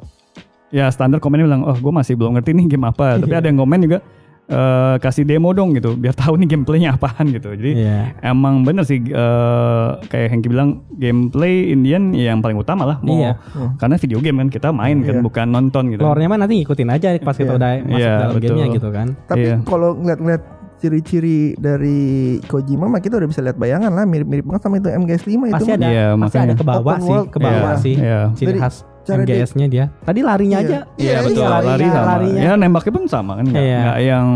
ya standar komennya bilang oh gue masih belum ngerti nih game apa tapi ada yang komen juga uh, kasih demo dong gitu biar tahu nih gameplaynya apaan gitu jadi Iya. emang bener sih uh, kayak Hengki bilang gameplay Indian ya yang paling utama lah mau Iya. karena video game kan kita main kan Iya. bukan nonton gitu Lore-nya mah nanti ngikutin aja pas kita Iya. udah masuk Iya, dalam betul. gamenya gitu kan. Tapi Iya. kalau ngeliat-ngeliat ciri-ciri dari Kojima mah kita udah bisa lihat bayangan lah mirip-mirip banget sama itu MGS 5 itu Pasti ada Iya, pasti ada ke bawah sih, ke bawah Iya, sih. iya. Ciri khas cara MGS-nya dia. Tadi larinya Iya. aja. Iya, Iya betul, iya, lari larinya, sama. larinya. Ya nembaknya pun sama kan, nggak Iya. nggak yang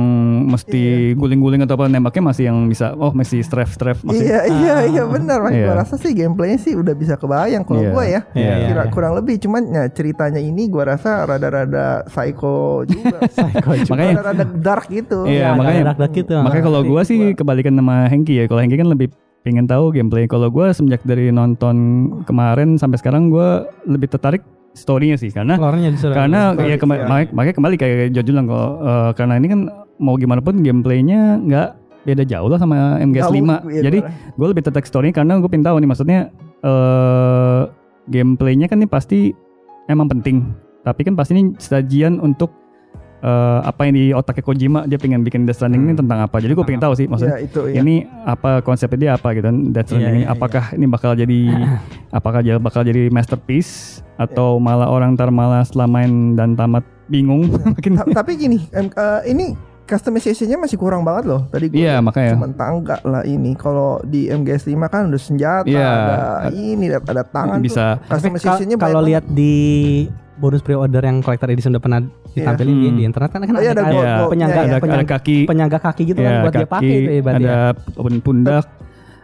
mesti guling-guling atau apa nembaknya masih yang bisa, oh masih strafe-strafe masih. Iya iya Ah. iya benar Mas. Iya. Gua rasa sih gameplaynya sih udah bisa kebayang kalau Iya. gua ya. Iya, iya, Kira iya. kurang lebih cuman ya ceritanya ini gua rasa rada-rada psycho juga. Psycho juga. Makanya- rada-rada dark gitu. Iya, agak makanya- dark-dark gitu. Makanya kalau gua sih gua- kebalikan sama Hengki ya. Kalau Hengki kan lebih pengen tahu gameplay. Kalau gua semenjak dari nonton kemarin sampai sekarang gua lebih tertarik story-nya sih karena justru. karena story, ya kema- ya. makanya, makanya kembali kayak Jojo bilang kalau eh, karena ini kan mau gimana pun gameplaynya nggak beda jauh lah sama MGS 5 Nggak, iya, jadi gue lebih tertarik story karena gue pengen tahu nih maksudnya eh gameplaynya kan ini pasti emang penting. Tapi kan pasti ini sajian untuk eh, apa yang di otaknya Kojima dia pengen bikin Death Stranding ini Hmm. tentang apa jadi gue pengen tahu sih maksudnya ya itu ya. ini apa konsepnya dia apa gitu Death Stranding Iya, ini iya, apakah ini bakal jadi apakah dia bakal jadi masterpiece atau Iya. malah orang ntar malah setelah main dan tamat bingung makin tapi gini, em, eh, ini customization-nya masih kurang banget loh. Tadi gue iya makanya cuma tangga lah ini. Kalau di MGS 5 kan udah senjata, Iya. ada ini, ada, ada tangan bisa Customization-nya kal- kalau lihat di bonus pre-order yang collector edition udah pernah ditampilin di, Hmm. di internet kan kan Oh, iya, ada, ada Iya, penyangga, iya, iya. ada, ada penyangga, kaki penyangga kaki gitu kan ya, buat dia kaki, pakai itu ya berarti ada ya. pundak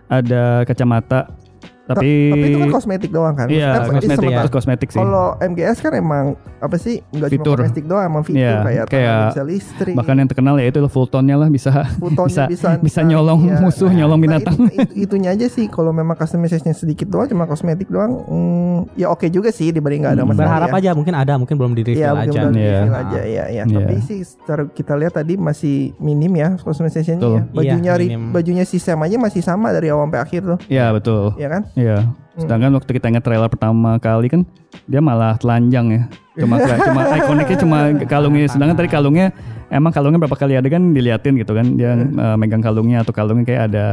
ada kacamata Ta- tapi, tapi itu kan kosmetik doang kan. iya Maksudnya, kosmetik itu kosmetik sih Kalau MGS kan emang apa sih? Enggak cuma kosmetik doang, emang fitur Iya, kayak, kayak- bisa listrik. bahkan yang terkenal ya itu Fultonnya lah bisa Futonnya bisa- bisa bisa nyolong iya. musuh, nyolong Nah, binatang. itu- itu- itunya aja sih kalau memang customization sedikit doang cuma kosmetik doang hmm, ya oke juga sih dibanding nggak ada Hmm. masalah berharap ya. aja mungkin ada mungkin belum di Iya, reveal mungkin aja udah Iya. reveal aja ya ya. Iya. Tapi sih secara kita lihat tadi masih minim ya customization-nya ya. Bajunya Iya, bajunya si Sam aja masih sama dari awal sampai akhir tuh, ya betul ya kan? Iya. Hmm. Sedangkan waktu kita ingat trailer pertama kali kan dia malah telanjang ya. Cuma cuma ikoniknya cuma kalungnya. Sedangkan tadi kalungnya emang kalungnya berapa kali ada kan diliatin gitu kan. Dia eh, megang kalungnya atau kalungnya kayak ada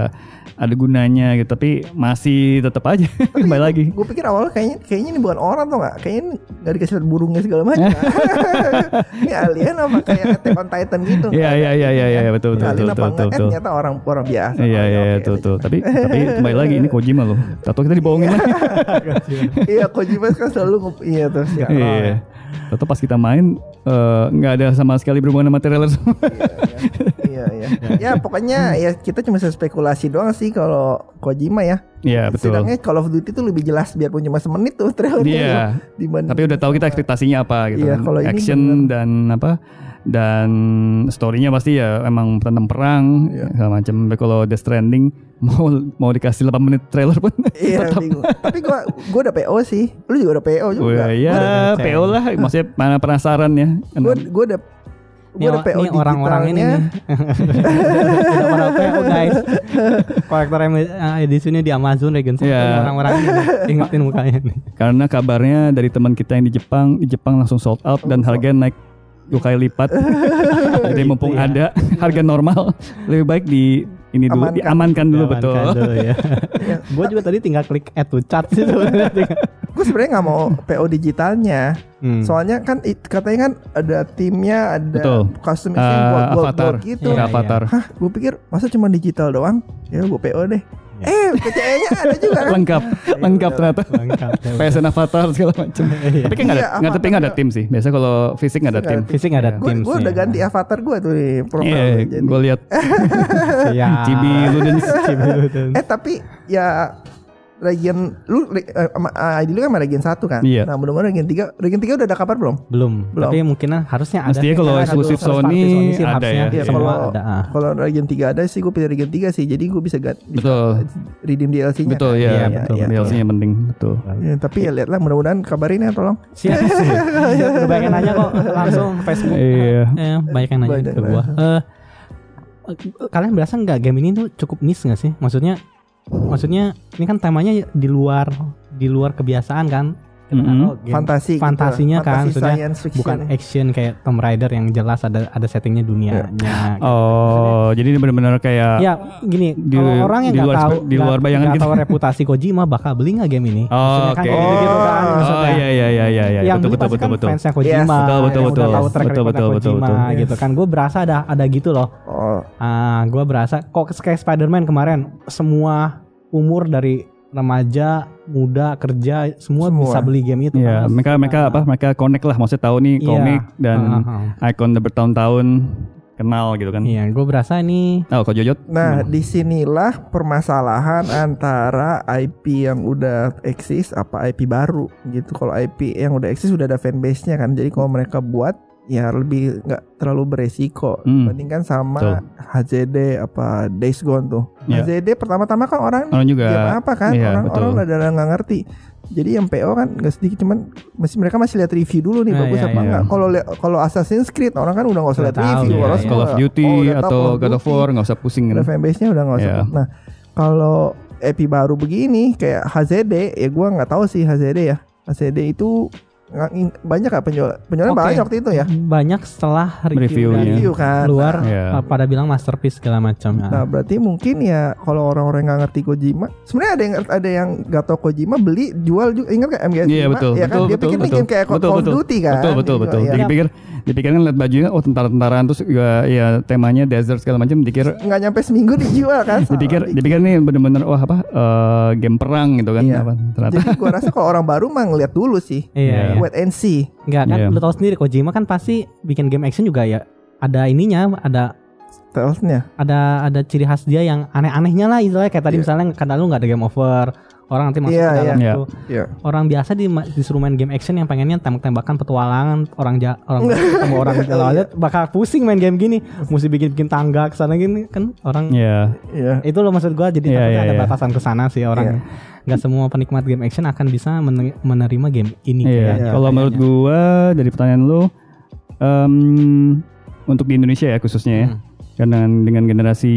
ada gunanya gitu. Tapi masih tetap aja kembali lagi. Gue pikir awalnya kayaknya kayaknya ini bukan orang tuh nggak? Kayaknya nggak dikasih lihat burungnya segala macam. ini alien apa kayak Attack on Titan gitu? Iya iya iya iya iya betul betul Alien betul apa betul enggak? Eh betul. ternyata orang orang biasa. Iya iya ya, iya betul betul. Tapi tapi kembali lagi ini Kojima loh. Tato kita dibohongin lagi. Iya Kojima kan selalu iya tuh. siap. Iya. Tato pas kita main eh, nggak ada sama sekali berhubungan sama trailer semua. Iya iya. Ya pokoknya ya kita cuma spekulasi doang sih kalau Kojima ya. Iya betul. Sedangnya Call of Duty itu lebih jelas biarpun cuma semenit tuh trailernya. Iya. Dibanding Tapi udah tahu kita ekspektasinya apa gitu Iya, kan. kalau ini Action dan apa dan story-nya pasti ya emang tentang perang Iya. segala macam. Tapi kalau Death Stranding mau mau dikasih 8 menit trailer pun Iya, tetap. Tapi gua gua udah PO sih. Lu juga udah PO juga. Wah, ya udah PO lah maksudnya mana penasaran ya. Gua gua udah gua udah PO ini orang-orang ini nih. Udah pada PO guys. Kolektor edisinya di Amazon Regen Iya. orang-orang ini ingetin mukanya nih. Karena kabarnya dari teman kita yang di Jepang, di Jepang langsung sold out dan harganya naik dua kali lipat. Jadi mumpung ya. ada harga normal, lebih baik di ini dulu Amankan. diamankan dulu betul. ya. Gue juga tadi tinggal klik add to chat sih sebenarnya. Gue sebenarnya nggak mau PO digitalnya. Hmm. Soalnya kan it- katanya kan ada timnya, ada Betul. customization Eh, gold, gold, avatar, gold gitu. Iya, Kayak avatar. Hah, gue pikir masa cuma digital doang? Ya gue PO deh. Iya. Eh, PCE-nya ada juga kan? lengkap, lengkap ternyata. Lengkap. ya. PSN Avatar segala macam. Tapi kan nggak ada, Iya, nggak tapi nggak ada tim sih. Biasa kalau fisik nggak ada tim. Fisik nggak ada tim gue udah ganti avatar gue tuh di profile. Iya, jadi. gue lihat Ya. Cibi Ludens. Eh tapi ya Regen lu re- eh, ah, ID lu kan sama Regen 1 kan? Iya. Nah, mudah-mudahan Regen 3 Regen 3 udah ada kabar belum? Belum. Belum. Tapi mungkin harusnya ada. Mestinya kalau eksklusif party Sony sih ada harusnya ya. Iya, kalau- ada. ah. Kalau Regen 3 ada sih gue pilih Regen 3 sih. Jadi gue bisa ganti Betul. redeem DLC-nya. Betul kan? ya, Iya, betul. iya, DLC-nya penting, betul. Ya, tapi ya lihatlah mudah-mudahan kabarin ya tolong. Siap sih. Siap, udah banyak yang nanya kok langsung ke Facebook. Iya. Eh, banyak yang nanya ke gua. Eh, kalian berasa nggak game ini tuh cukup niche nggak sih? Maksudnya, maksudnya ini kan temanya di luar di luar kebiasaan kan? Mhm. tahu game Fantasi gitu. fantasinya kan, Fantasi maksudnya science fiction. bukan action kayak Tomb Raider yang jelas ada ada settingnya dunianya. gitu. Oh, jadi ini benar-benar kayak Ya gini, Di- kalau orang yang nggak luar tahu di luar nggak- bayangan nggak kita. tahu reputasi Kojima bakal beli nggak game ini? Oh, oke. kan kayak gitu-gitu kan, Oh, iya iya iya iya iya. yang Betul beli betul pasti betul kan betul. fansnya Kojima, Yes, betul, betul, yang betul. udah tahu track Betul, betul, betul, Kojima betul. gitu kan. Gue berasa ada ada gitu loh. Oh, Ah, gue berasa kok kayak Spider-Man kemarin semua umur dari remaja, muda, kerja semua, Semua. bisa beli game itu. Iya, kan. mereka mereka apa? Mereka connect lah, maksudnya tahu nih Iya. komik dan ikon udah bertahun-tahun kenal gitu kan. Iya, gue berasa ini Oh, kok Jojot? Nah, di sinilah permasalahan antara IP yang udah eksis apa IP baru gitu. Kalau IP yang udah eksis udah ada fanbase-nya kan. Jadi kalau mereka buat ya lebih nggak terlalu beresiko Hmm. dibandingkan sama Betul. HZD apa Days Gone tuh. Ya. HZD pertama-tama kan orang Orang juga game apa kan iya, orang betul. orang udah nggak ngerti. Jadi yang PO kan nggak sedikit cuman masih mereka masih lihat review dulu nih Nah, bagus iya, apa iya. enggak. Kalau kalau Assassin's Creed orang kan udah nggak usah lihat review. iya, orang iya. Call of Duty oh, atau God of. War nggak usah pusing Udah fanbase-nya udah nggak usah. Iya. Nah, kalau epi baru begini kayak HZD ya gua nggak tahu sih HZD ya. HZD itu banyak kan penjual penjualan Oke. banyak waktu itu ya. Banyak setelah review Review kan. keluar Iya. uh, pada bilang masterpiece segala macam. ya. Nah berarti mungkin ya kalau orang-orang nggak ngerti Kojima, sebenarnya ada yang ada yang gak tau Kojima beli jual juga ingat gak MGS Iya betul, ya kan betul, dia betul, pikir betul, bikin kayak Call betul, of betul. Duty kan. Betul betul Dia betul. Jadi ya. pikir dipikir kan lihat bajunya oh tentara-tentaraan terus juga ya temanya desert segala macam dikir nggak nyampe seminggu dijual kan. dipikir dipikir nih bener-bener wah apa eh, game perang gitu kan Iya. apa ternyata Jadi gua rasa kalau orang baru mah ngeliat dulu sih. Iya, iya. Wait and see. Enggak kan Iya. lu tahu sendiri Kojima kan pasti bikin game action juga ya ada ininya, ada Stealth-nya. ada ada ciri khas dia yang aneh-anehnya lah istilahnya kayak tadi Iya. misalnya kadang lu nggak ada game over orang nanti masuk Iya, ke dalam iya. itu Iya. orang biasa di, disuruh main game action yang pengennya tembak-tembakan petualangan orang ja, orang ketemu orang jalan lihat bakal pusing main game gini mesti bikin-bikin tangga ke sana gini kan orang Iya. Iya. itu loh maksud gua jadi Iya, takutnya iya, ada iya. batasan ke sana sih orang nggak semua penikmat game action akan bisa men- menerima game ini Iya. kayaknya. Kalau menurut gua dari pertanyaan lu em, untuk di Indonesia ya khususnya ya. Karena dengan generasi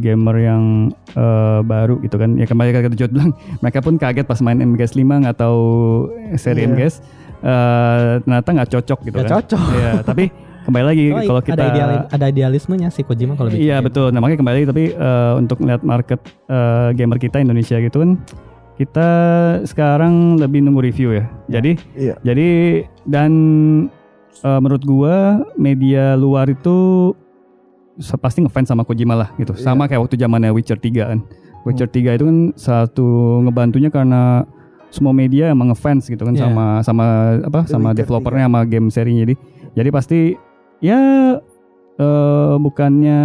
gamer yang eh, baru gitu kan. Ya kembali ke Jod bilang, mereka pun kaget pas main MGS 5 nggak tahu seri Iya. MGS eh, ternyata nggak cocok gitu Nggak kan. cocok. Iya, tapi kembali lagi Oh, kalau kita ada ideali- ada idealismenya sih Kojima kalau bikin Iya game. betul. Nah makanya kembali tapi eh, untuk melihat market eh, gamer kita Indonesia gitu kan kita sekarang lebih nunggu review ya. Jadi Iya. jadi dan eh, menurut gua media luar itu pasti ngefans sama Kojima lah gitu. Iya. Sama kayak waktu zamannya Witcher 3 kan. Witcher 3 itu kan satu ngebantunya karena semua media emang ngefans gitu kan Iya. sama sama apa The sama Witcher developernya sama game serinya jadi jadi pasti ya eh bukannya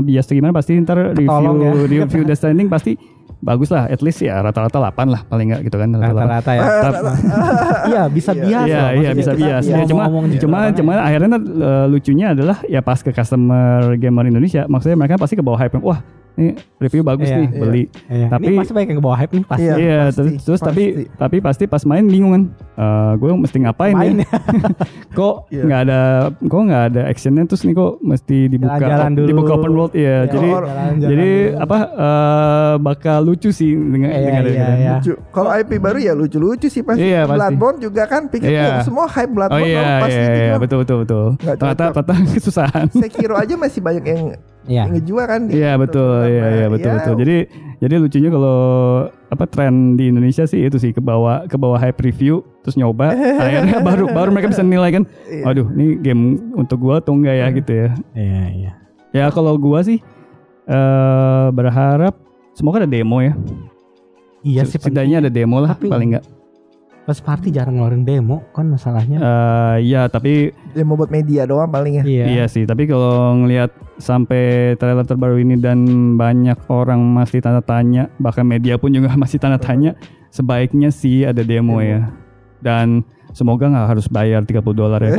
biasa gimana pasti ntar review Ketolong ya. review Death Stranding pasti bagus lah at least ya rata-rata 8 lah paling nggak gitu kan rata-rata ya Tapi- iya bisa Iya. bias Iya, iya bisa bias. Ya, cuma ngomong gitu cuma cuma akhirnya eh, lucunya adalah ya pas ke customer gamer Indonesia, maksudnya mereka pasti ke bawah hype. Wah, ini review bagus Iya, nih, iya. beli. Iya, Tapi- ini pasti banyak yang ke bawah hype nih pasti Iya. Iya, pasti, terus, terus tapi pasti. tapi pasti pas main bingung kan. Eh gue mesti ngapain main ya? kok Iya. nggak ada kok nggak ada actionnya terus nih kok mesti dibuka Jalan-jalan dulu. dibuka open world ya. Iya, jadi jalan-jalan jadi dulu. apa eh bakal lucu sih dengan Iya, dengan iya, dengan- iya. Lucu. Kalau IP baru ya lucu-lucu sih pasti. Iya, pasti. Bloodborne juga kan pikir Iya. oh, semua hype Oh Bloodborne iya, dong, pasti iya, iya, betul betul betul. Ternyata ternyata kesusahan. Sekiro aja masih banyak yang Iya. yang ngejual kan. Iya betul, iya iya betul Ya, betul. Jadi jadi lucunya kalau apa tren di Indonesia sih itu sih ke bawah ke bawah hype review terus nyoba akhirnya baru baru mereka bisa nilai kan. Iya. Waduh, ini game untuk gua atau enggak ya gitu ya. Iya, iya. Ya kalau gua sih eh berharap semoga ada demo ya. Iya sih Setidaknya ada demo lah Tapi- paling enggak. Pas party jarang ngeluarin demo kan masalahnya. Eh ya tapi Dia mau buat media doang paling ya. iya. Iya sih, tapi kalau ngelihat sampai trailer terbaru ini dan banyak orang masih tanda tanya, bahkan media pun juga masih tanda tanya, sebaiknya sih ada demo, Demo. ya. Dan semoga nggak harus bayar 30 dolar ya.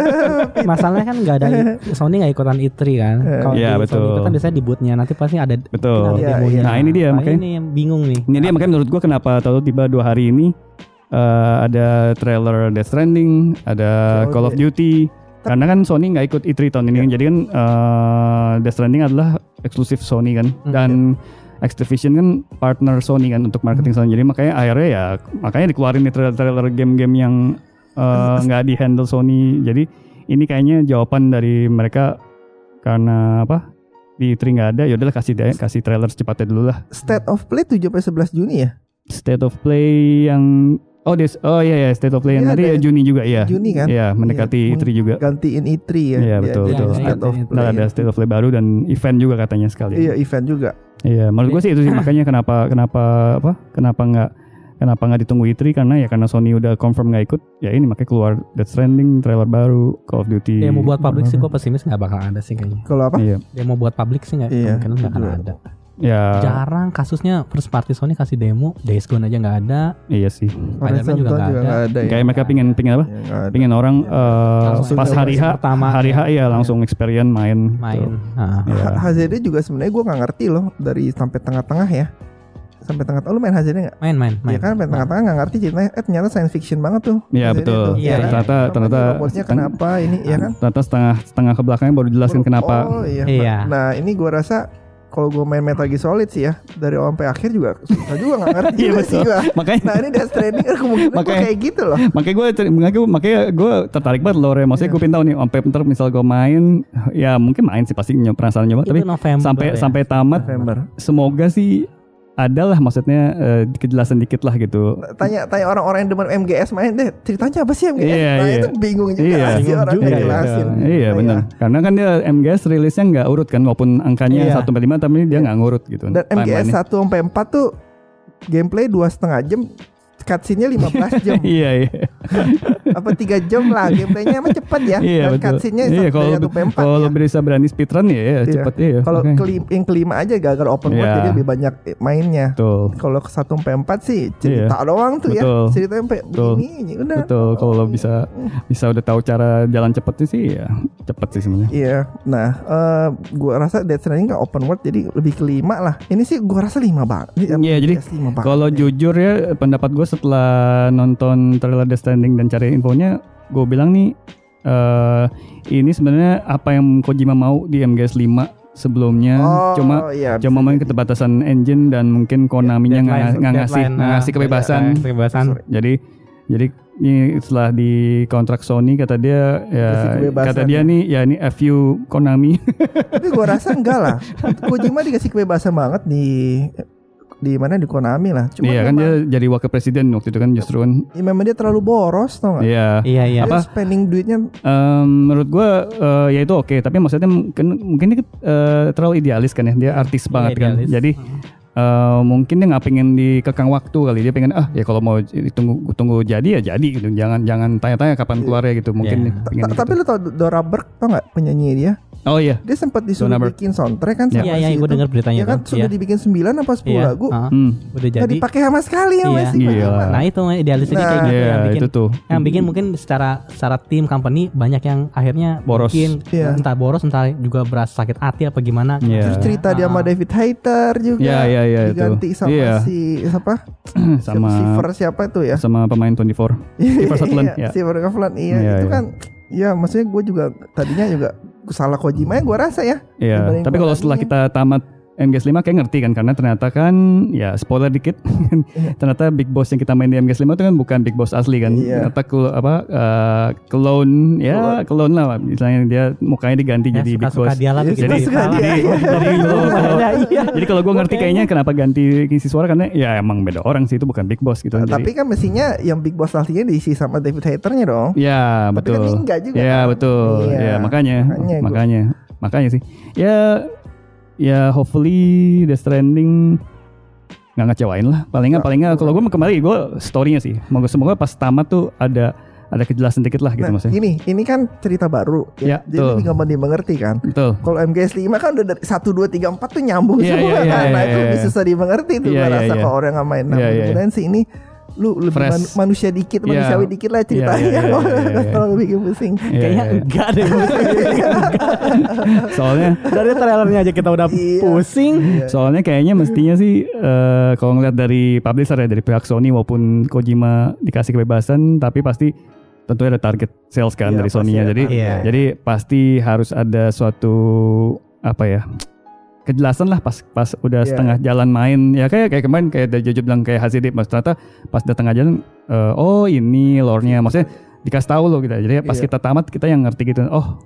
Masalahnya kan nggak ada Sony nggak ikutan E3 kan. Kalau Iya, di betul. Sony ikutan biasanya di bootnya nanti pasti ada Betul. ada Iya, demonya. iya. Nah, ini dia, Nah, makanya- ini yang bingung nih. Ini dia makanya menurut gua kenapa tahu tiba dua hari ini eh, ada trailer Death Stranding, ada Oh, Call of. Duty. Karena kan Sony nggak ikut E3 tahun ini kan, jadi kan eh, Death Stranding adalah eksklusif Sony kan, Hmm. dan Activision kan partner Sony kan untuk marketing Sony. Jadi makanya akhirnya ya makanya dikeluarin nih trailer-trailer game-game yang eh, nggak di handle Sony. Jadi ini kayaknya jawaban dari mereka karena apa? Di E3 nggak ada, yaudahlah kasih deh, kasih trailer secepatnya dulu lah. State of Play 7 sampai 11 Juni ya. State of Play yang oh des oh iya ya State of Play yang Iya, nanti ya Juni juga ya. Juni kan? Iya, mendekati Iya, E3 juga. Gantiin E3 ya. Iya, Dia- betul, dia betul. State of Iya, Play. Ntar ada State of Play baru dan event juga katanya sekali. Iya, event juga. Iya, menurut gue sih itu sih makanya kenapa kenapa apa? Kenapa nggak kenapa nggak ditunggu E3 karena ya karena Sony udah confirm nggak ikut ya ini makanya keluar Death Stranding trailer baru Call of Duty. Demo buat publik sih gue pesimis nggak bakal ada sih kayaknya. Kalau apa? Iya. Demo buat publik sih nggak Iya, kemungkinan nggak akan ada. Ya, Jarang kasusnya first party Sony kasih demo, Days Gone aja nggak ada. iya sih. Spider-Man juga nggak juga ada. ada ya. Kayak mereka pingin pingin apa? Ya, ada. Pingin orang eh, Langsung pas hari H, pertama. hari H ya langsung experience main. Main. Tuh. Nah, Iya. H- HZD juga sebenarnya gue nggak ngerti loh dari sampai tengah-tengah ya sampai tengah oh, lu main HZD nggak? main main main. Ya kan sampai tengah-tengah nggak ngerti ceritanya eh ternyata science fiction banget tuh Iya betul. Iya, kan? ternyata ternyata robotnya seteng- kenapa ini ya kan ternyata setengah setengah ke belakangnya baru dijelasin kenapa. oh iya, Iya. nah ini gue rasa kalau gue main Metal Gear Solid sih ya dari awal sampai akhir juga susah juga nggak ngerti Iya, sih gua. Makanya Nah ini Death Stranding kemungkinan kok Makanya- kayak gitu loh. makanya gue makanya gue makanya gue tertarik banget lore maksudnya gue pengen tahu nih sampai ntar misal gue main ya mungkin main sih pasti nyoba penasaran nyoba tapi November sampai ya. sampai tamat November. semoga sih adalah maksudnya eh, kejelasan dikit lah gitu tanya tanya orang-orang yang demen MGS main deh ceritanya apa sih MGS Iya, nah iya. itu bingung juga Iya. sih Bingung orang juga yang itu. jelasin iya Nah, benar karena kan dia MGS rilisnya nggak urut kan walaupun angkanya Iya. 1 sampai 5 tapi dia nggak ngurut gitu dan MGS timelinenya. 1 sampai 4 tuh gameplay dua setengah jam cutscene-nya 15 jam iya iya apa 3 jam lah gameplaynya emang cepet ya iya dan cutscene-nya iya kalau 1 sampai 4 kalau ya. bisa berani speedrun ya, ya Iya. cepet iya kalau Oke. kelim- yang kelima aja gagal open world Iya. jadi lebih banyak mainnya betul kalau ke 1 sampai 4 sih cerita doang tuh ya ceritanya sampai begini ya udah betul kalau lo bisa bisa udah tahu cara jalan cepetnya sih ya cepet sih sebenarnya Iya, nah eh gua rasa Death Stranding kan open world jadi lebih kelima lah. Ini sih gua rasa lima banget. Iya, jadi. Kalau ya. jujur ya pendapat gue setelah nonton trailer Death Stranding dan cari infonya, gue bilang nih eh ini sebenarnya apa yang Kojima mau di MGS 5 sebelumnya, Oh, cuma iya, cuma main keterbatasan engine dan mungkin Konaminya nggak Deadline- nggak ngasih deadline, nggak nah, ngasih kebebasan. kebebasan. Jadi jadi ini setelah di kontrak Sony kata dia ya kata dia ya. nih ya ini FU Konami. Tapi gua rasa enggak lah. Kojima dikasih kebebasan banget di di mana di Konami lah. Cuma Iya kan dia jadi wakil presiden waktu itu kan justru kan. ya memang dia terlalu boros tau gak? Iya. Iya iya. Apa? spending duitnya Em, menurut gue ya itu oke tapi maksudnya mungkin mungkin dia eh, terlalu idealis kan ya dia artis Iya, banget kan idealis. jadi eh, mungkin dia nggak pengen dikekang waktu kali dia pengen ah ya kalau mau tunggu tunggu jadi ya jadi gitu jangan jangan tanya-tanya kapan keluarnya gitu mungkin Iya. dia pengen Ta- Tapi gitu. lu tau Dora Berg tau gak penyanyi dia? Oh iya Dia sempat disuruh Berg. bikin soundtrack kan sama Iya iya si gue itu. dengar beritanya Ya kan tuh. sudah Iya. dibikin 9 apa 10 Iya. lagu. Ah, Hmm. udah Gak jadi. dipakai sama sekali ya Iya. masih Iya. Nah itu idealisnya Nah, kayak gitu Iya, yang bikin itu tuh yang bikin mungkin secara secara tim company banyak yang akhirnya Boros. bikin Iya. entah boros entah juga berasa sakit hati apa gimana Iya. Terus cerita dia sama Ah. David Hayter juga. Iya, iya, iya, itu. Diganti sama Iya. si siapa? sama Silver siapa itu ya? sama pemain 24 Kiefer Sutherland, Iya. Silver Sutherland, iya, Iya, itu iya. kan ya maksudnya gue juga tadinya juga salah Kojima ya gue rasa ya. Iya, tapi kalau setelah kita tamat MGS 5 kayak ngerti kan karena ternyata kan ya spoiler dikit Iya. ternyata big boss yang kita main di MGS 5 itu kan bukan big boss asli kan Iya. ternyata kelo- apa eh, clone ya clone lah misalnya dia mukanya diganti ya, jadi big suka-suka boss dia lah Iya, bikin jadi suka-suka salah. dia. jadi, jadi kalau, kalau- Iya. jadi kalau gue ngerti kayaknya kenapa ganti isi suara karena ya emang beda orang sih itu bukan big boss gitu Nah, Jadi- tapi kan mestinya yang Big Boss aslinya diisi sama David Hayternya dong. Ya Tapi betul. kan ini enggak juga Ya kan? betul. Iya, Ya makanya, makanya makanya, makanya, sih. Ya, ya hopefully The Stranding nggak ngecewain lah. Palingnya, Nggak. palingnya kalau gue kembali gue storynya sih. Semoga semoga pas tamat tuh ada ada kejelasan dikit lah gitu Nah, maksudnya. ini ini kan cerita baru Ya, Jadi betul. lebih gampang dimengerti kan. Betul. Kalau MGS 5 kan udah dari 1 2 3 4 tuh nyambung Iya, semua iya, kan. iya, nah, iya, itu iya. lebih susah dimengerti tuh Iya, gua iya, rasa iya. kalau orang nggak main. Nah, Iya, iya, iya. mudah-mudahan sih ini lu lebih Fresh. man- manusia dikit, Iya. manusiawi dikit lah ceritanya. Iya, iya, iya, iya, Nggak iya. terlalu bikin pusing. Iya, Kayaknya iya, iya. enggak deh. Soalnya Dari trailernya aja kita udah Iya. pusing. Soalnya kayaknya mestinya sih eh, kalau ngeliat dari publisher ya dari pihak Sony maupun Kojima dikasih kebebasan tapi pasti tentunya ada target sales kan Iya, dari Sony-nya. Jadi Iya. jadi pasti harus ada suatu apa ya? Kejelasan lah pas pas udah Iya. setengah jalan main. Ya kayak kayak kemarin kayak Jojo bilang kayak HCD mas. Ternyata pas udah tengah jalan eh, oh ini lore-nya. Maksudnya dikasih tahu loh kita jadi pas Iya. kita tamat kita yang ngerti gitu. Oh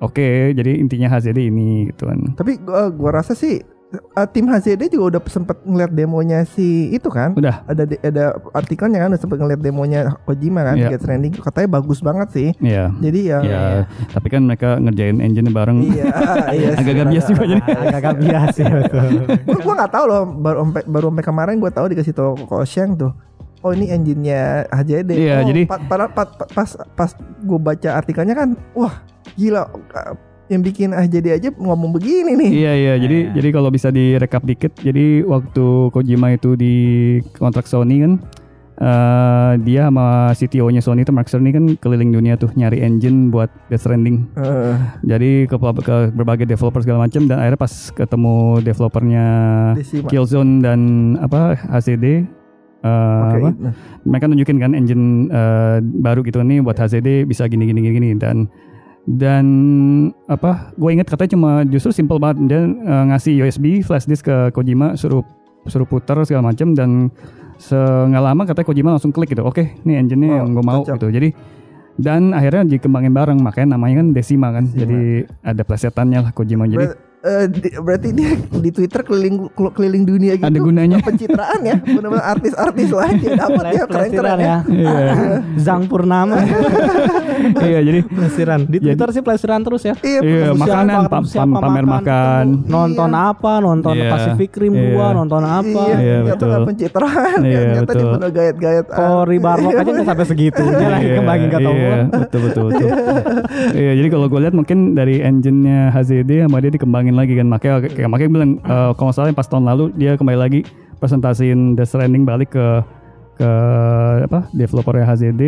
oke. Jadi intinya HCD ini gitu kan. Tapi gua, gua rasa sih eh, tim HZD juga udah sempet ngeliat demonya si itu kan. udah Ada de- ada artikelnya kan udah sempet ngeliat demonya Kojima kan, Iya. Get Trending katanya bagus banget sih. ya Jadi ya Ya, tapi kan mereka ngerjain engine bareng. Iya, iya sih. Agak-agak bias juga jadi. Agak-agak bias ya betul. gua, gua nggak tahu loh baru sampai baru sampai kemarin gua tahu dikasih tahu ke Osheng tuh oh ini engine-nya HJD Iya, oh, jadi- pa- pa- pa- pa- pas pas gua baca artikelnya kan wah gila yang bikin ah jadi aja ngomong begini nih. Iya iya, jadi Iya. jadi kalau bisa direkap dikit, jadi waktu Kojima itu di kontrak Sony kan, eh dia sama CTO-nya Sony itu Mark Cerny kan keliling dunia tuh nyari engine buat Death Stranding. Eh, Jadi ke, ke berbagai developer segala macam dan akhirnya pas ketemu developernya Decima. Killzone dan apa HCD, eh, Pakai apa, itu. mereka nunjukin kan engine eh, baru gitu nih buat HCD bisa gini gini gini, gini. dan dan apa gue inget katanya cuma justru simple banget. Dia eh, ngasih USB flash disk ke Kojima suruh suruh putar segala macam dan nggak lama katanya Kojima langsung klik gitu oke nih engine-nya Oh, yang gue mau cocok. gitu. Jadi dan akhirnya dikembangin bareng makanya namanya kan Decima kan. Jadi ada plesetannya lah Kojima. Jadi Eh, di- berarti dia di Twitter keliling keliling dunia gitu. Ada gunanya. Pencitraan ya, benar-benar artis-artis lain dia dapat ya keren-keren ya. ya. Iya. Zang Purnama. iya jadi pelesiran. Di Jadi- Twitter sih pelesiran terus ya. Iya, Iya, makanan, pam- pam- pamer makan. Nonton apa? Nonton Iya. Pacific Rim Iya. 2, nonton apa? Iya, Iya, ternyata betul. pencitraan. Iya, ternyata dia betul. bener gayet-gayet. Cory Barlog aja nggak sampai segitunya lagi Iya, kembangin ke iya, betul betul betul. Iya, jadi kalau gue lihat mungkin dari engine-nya HZD sama dia dikembangin lagi kan. Makanya kayak makanya bilang eh, kalau salah pas tahun lalu dia kembali lagi presentasiin Death Stranding balik ke ke apa developernya HZD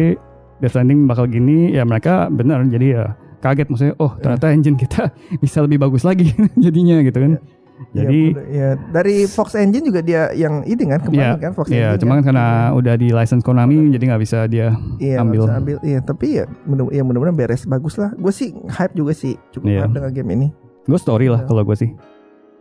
Death Stranding bakal gini ya mereka benar jadi ya kaget maksudnya oh ternyata engine kita bisa lebih bagus lagi jadinya gitu kan Iya, jadi bener. ya, dari Fox Engine juga dia yang ini kan kemarin Iya, kan Fox Iya, Engine. cuma kan karena udah di license Konami jadi nggak bisa dia Iya, ambil. ambil. ambil. Iya, tapi ya ya mudah-mudahan beres bagus lah. Gue sih hype juga sih, cukup Iya. hype dengan game ini. Gue story lah Iya. kalau gue sih.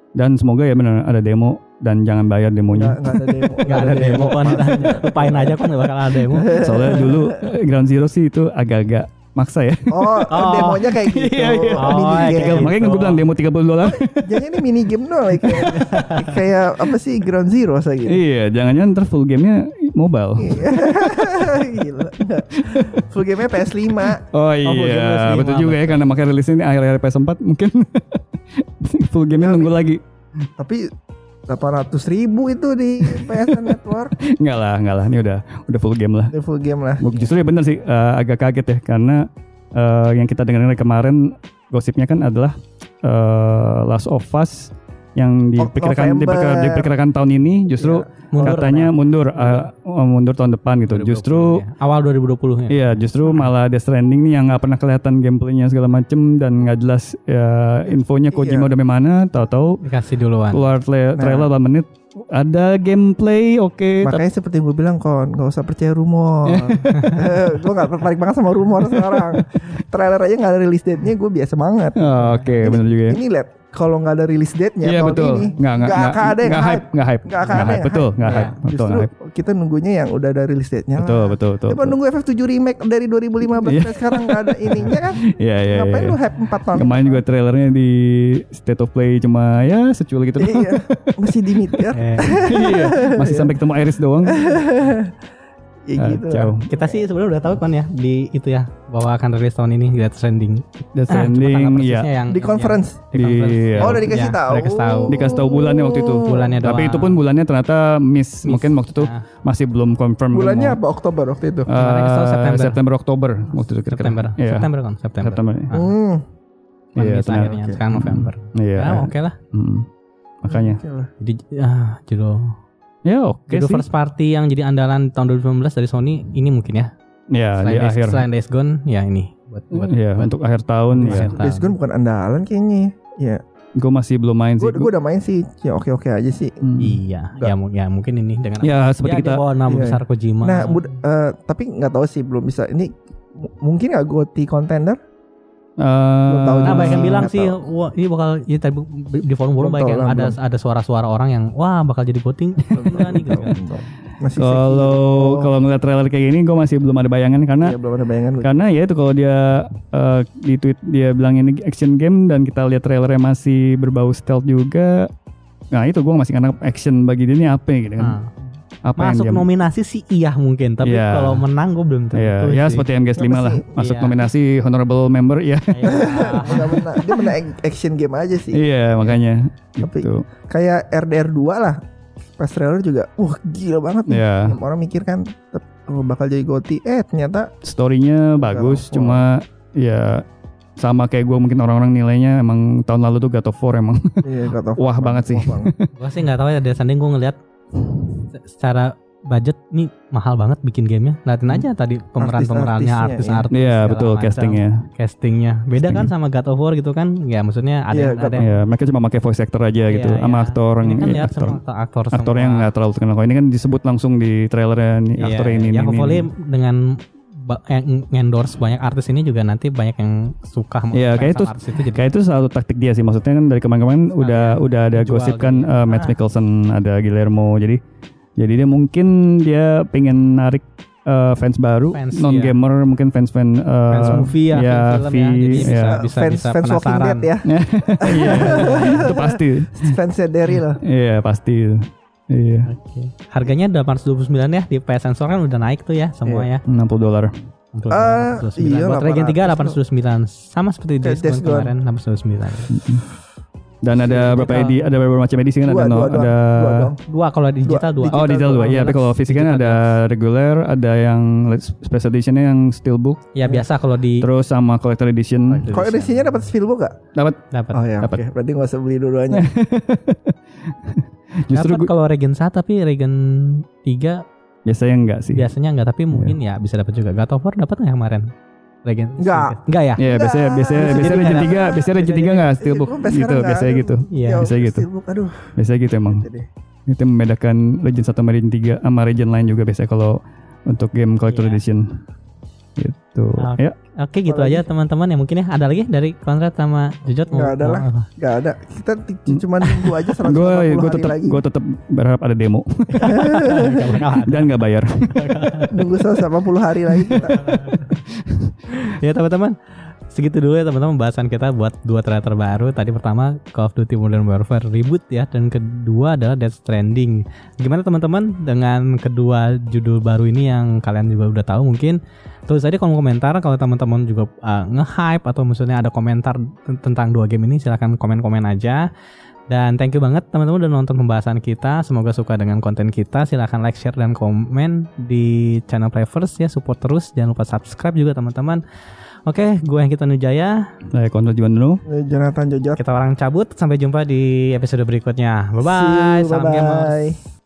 Dan semoga ya benar ada demo dan jangan bayar demonya. Nggak, nggak ada demo. Gak ada demo kan Lupain aja kan gak bakal ada demo Soalnya dulu Ground Zero sih itu agak-agak maksa ya. Oh, Oh. demonya kayak gitu. Iya, iya. Oh, mini kayak game. gitu. Makanya gue bilang demo 30 dolar. Jangan ini mini game doang like, kayak, kayak apa sih Ground Zero saya gitu. iya, jangan-jangan ntar full gamenya mobile. Gila. Full game-nya PS5. Oh game iya, PS5, betul juga ya karena makanya rilisnya ini akhir-akhir PS4 mungkin full gamenya nunggu lagi. Tapi 800 ribu itu di PSN Network. Enggak lah, enggak lah. Ini udah udah full game lah. Itu full game lah. Justru ya bener sih eh, agak kaget ya karena eh, yang kita dengar kemarin gosipnya kan adalah eh, Last of Us yang diperkirakan November. diperkira- diperkirakan tahun ini justru Mundur katanya mundur eh, oh, mundur tahun depan gitu. 2020 Justru ya. Awal 2020 ya Iya, justru malah Death Stranding nih yang nggak pernah kelihatan gameplaynya segala macem dan nggak jelas ya, infonya Kojima Iya. udah mana, tahu-tahu Dikasih duluan keluar tra- Nah. trailer 8 menit ada gameplay, oke, tapi Makanya seperti gue bilang kon, nggak usah percaya rumor. gue nggak tertarik banget sama rumor sekarang. Trailer aja nggak ada release date-nya, gue biasa banget. Oh, oke, bener juga ya. Ini lihat, kalau nggak ada release date-nya Iya tahun betul. ini, Nggak nggak nggak akan ada yang nggak hype, nggak hype, Nggak akan ada hype. Betul, nggak Iya. hype, betul Justru nggak hype. kita nunggunya yang udah ada release date-nya Betul, lah. betul, betul. Betul. nunggu FF7 remake dari 2015 Iya. sampai sekarang nggak ada ininya kan? Iya, iya, Ngapain iya. lu hype 4 tahun? Kemarin juga trailernya di State of Play cuma ya secuil gitu. iya, masih di ya. Iya, masih sampai ketemu Iris doang. Ya gitu. lah. Kacau. Kita sih sebenarnya udah tahu kan ya di itu ya bahwa akan rilis tahun ini Death Stranding. Death Ah, Stranding, persisnya iya. yang Di conference. yang- di conference. Iya. Oh, udah dikasih Iya, tahu. dikasih tahu. Dikasih tahu bulannya waktu itu. Bulannya Tapi doang. itu pun bulannya ternyata miss. Miss. Mungkin waktu itu Nah. masih belum confirm. Bulannya apa? Oktober waktu itu. Kesel September. September Oktober waktu itu kira-kira. September. Iya. September kan? September. September. Ah, Hmm. Iya, benar. akhirnya. Oke. Sekarang November. Iya. Ya oke lah. Hmm. Makanya. Oke lah. Jadi ah, judul Ya oke judul sih. first party yang jadi andalan tahun 2019 dari Sony ini mungkin ya. Ya selain, di Days, akhir. selain Days Gone ya ini buat buat, Iya buat untuk akhir tahun ya. Akhir tahun. Days Gone bukan andalan kayaknya. Ya, Gue masih belum main sih. gue udah main sih. Ya oke-oke aja sih. Hmm. Iya, Enggak. ya, ya mungkin ini dengan Ya seperti ya, kita di bawah nama Iya. besar Kojima. Nah, mud- eh, tapi nggak tahu sih belum bisa. Ini m- mungkin nggak GOTY contender? Eh, tahu Nah, banyak yang bilang sih, wah ini bakal ya, tadi di forum forum Belum banyak yang ada belum. ada suara-suara orang yang wah bakal jadi voting enggak nih. Masih Kalau kalau ngeliat trailer kayak gini, gue masih belum ada bayangan karena ya, belum ada bayangan karena ya itu kalau dia eh, di tweet dia bilang ini action game dan kita lihat trailernya masih berbau stealth juga. Nah itu gue masih karena action bagi dia ini apa ya gitu kan? Nah, apa masuk yang dia nominasi sih iya mungkin, tapi Iya. kalau menang gue belum tentu. Iya, ya seperti MGS 5 lah, sih? masuk Iya. nominasi honorable member ya. Iya. Dia menang ac- action game aja sih. iya, makanya Tapi- gitu. Kayak RDR 2 lah. Pas trailer juga, wah gila banget nih. Iya. Orang mikir kan oh, bakal jadi GOTY. Eh ternyata Story-nya bagus, Wah. cuma ya sama kayak gue mungkin orang-orang nilainya emang tahun lalu tuh God of War emang Iya, God of Wah banget sih. Wah banget. Gua sih nggak tahu ya dari sanding gue ngeliat secara budget nih mahal banget bikin gamenya. Liatin aja tadi pemeran-pemerannya, Artis-artisnya, artis-artis. Iya segala betul macam. castingnya. Castingnya beda kan Castingnya. sama God of War gitu kan? Ya maksudnya ada Iya, God ada Ya mereka cuma pakai voice actor aja gitu, Iya, sama iya. aktor ini kan iya, lihat aktor. semua aktor Aktor yang nggak terlalu terkenal. Kalau ini kan disebut langsung di trailernya nih Iya, aktor ini. ya ini, ini. dengan yang endorse banyak artis ini juga nanti banyak yang suka sama Iya, kayak itu- artis itu jadi Kayak itu satu taktik dia sih. Maksudnya kan dari kemarin-kemarin udah udah ada gosip kan gitu. eh, Matt Ah. Mikkelsen, ada Guillermo. Jadi jadi dia mungkin dia pengen narik eh, fans baru, Fans, non gamer mungkin fans-fans eh, fans movie ya, ya, film, V, ya, jadi bisa, ya. bisa, fans bisa fans Walking penasaran. Dead ya. Iya, itu pasti. Fansnya Daryl. Iya, pasti. Iya, Oke. Harganya 829 ya di PS Sensor kan udah naik tuh ya semua ya. 60 dolar. 829. iya, Buat Regen 3 800 829 sama seperti Days Gone kemarin 829. Dan ada berapa Digital. edi, ada beberapa macam edisi kan Dua, ada no, dua, dua, ada dua. Dua kalau digital dua. Digital Oh digital dua, dua. iya. Tapi kalau fisik kan ada regular, ada yang special editionnya yang steelbook, Ya biasa kalau di terus sama collector edition. Kalau edisinya dapat steelbook gak? Dapat. dapat. Oh ya, Dapat. oke. Berarti gak usah beli dua-duanya. Justru Dapat gua- kalau Regen 1 tapi Regen 3 biasanya enggak sih. biasanya enggak tapi mungkin ya bisa dapat juga. God of War dapat nggak kemarin? Regen Nggak. Enggak ya? Iya, biasanya biasanya Bisa biasanya jadi Regen nggak 3, biasanya Regen 3 enggak steelbook gitu, biasanya gitu. Iya, Ya, biasanya gitu. Aduh. Biasanya gitu emang. Jadi, Itu membedakan Legend 1 sama Legend 3 sama Legend lain juga biasanya kalau untuk game collector Iya. edition. Gitu. Ya, Oke gitu Apalagi? aja teman-teman ya mungkin ya ada lagi dari Konrad sama Jujot Nggak ada lah. apa? Gak ada. Kita cuma nunggu aja 180 gue hari gue tetap lagi. gue tetap berharap ada demo Nggak dan nggak bayar. Nunggu 180 hari lagi kita. ya teman-teman segitu dulu ya teman-teman bahasan kita buat dua trailer terbaru tadi pertama Call of Duty Modern Warfare reboot ya dan kedua adalah Death Stranding gimana teman-teman dengan kedua judul baru ini yang kalian juga udah tahu mungkin tulis aja kolom komentar kalau teman-teman juga uh, nge-hype atau maksudnya ada komentar tentang dua game ini silahkan komen-komen aja dan thank you banget teman-teman udah nonton pembahasan kita. Semoga suka dengan konten kita. Silahkan like, share, dan komen di channel Playverse ya. Support terus. Jangan lupa subscribe juga teman-teman. Oke, gue yang kita Nujaya. Saya kontrol Jiwan dulu. Jonathan Jojot. Kita orang cabut. Sampai jumpa di episode berikutnya. Bye See bye. you, Salam gamers. bye-bye.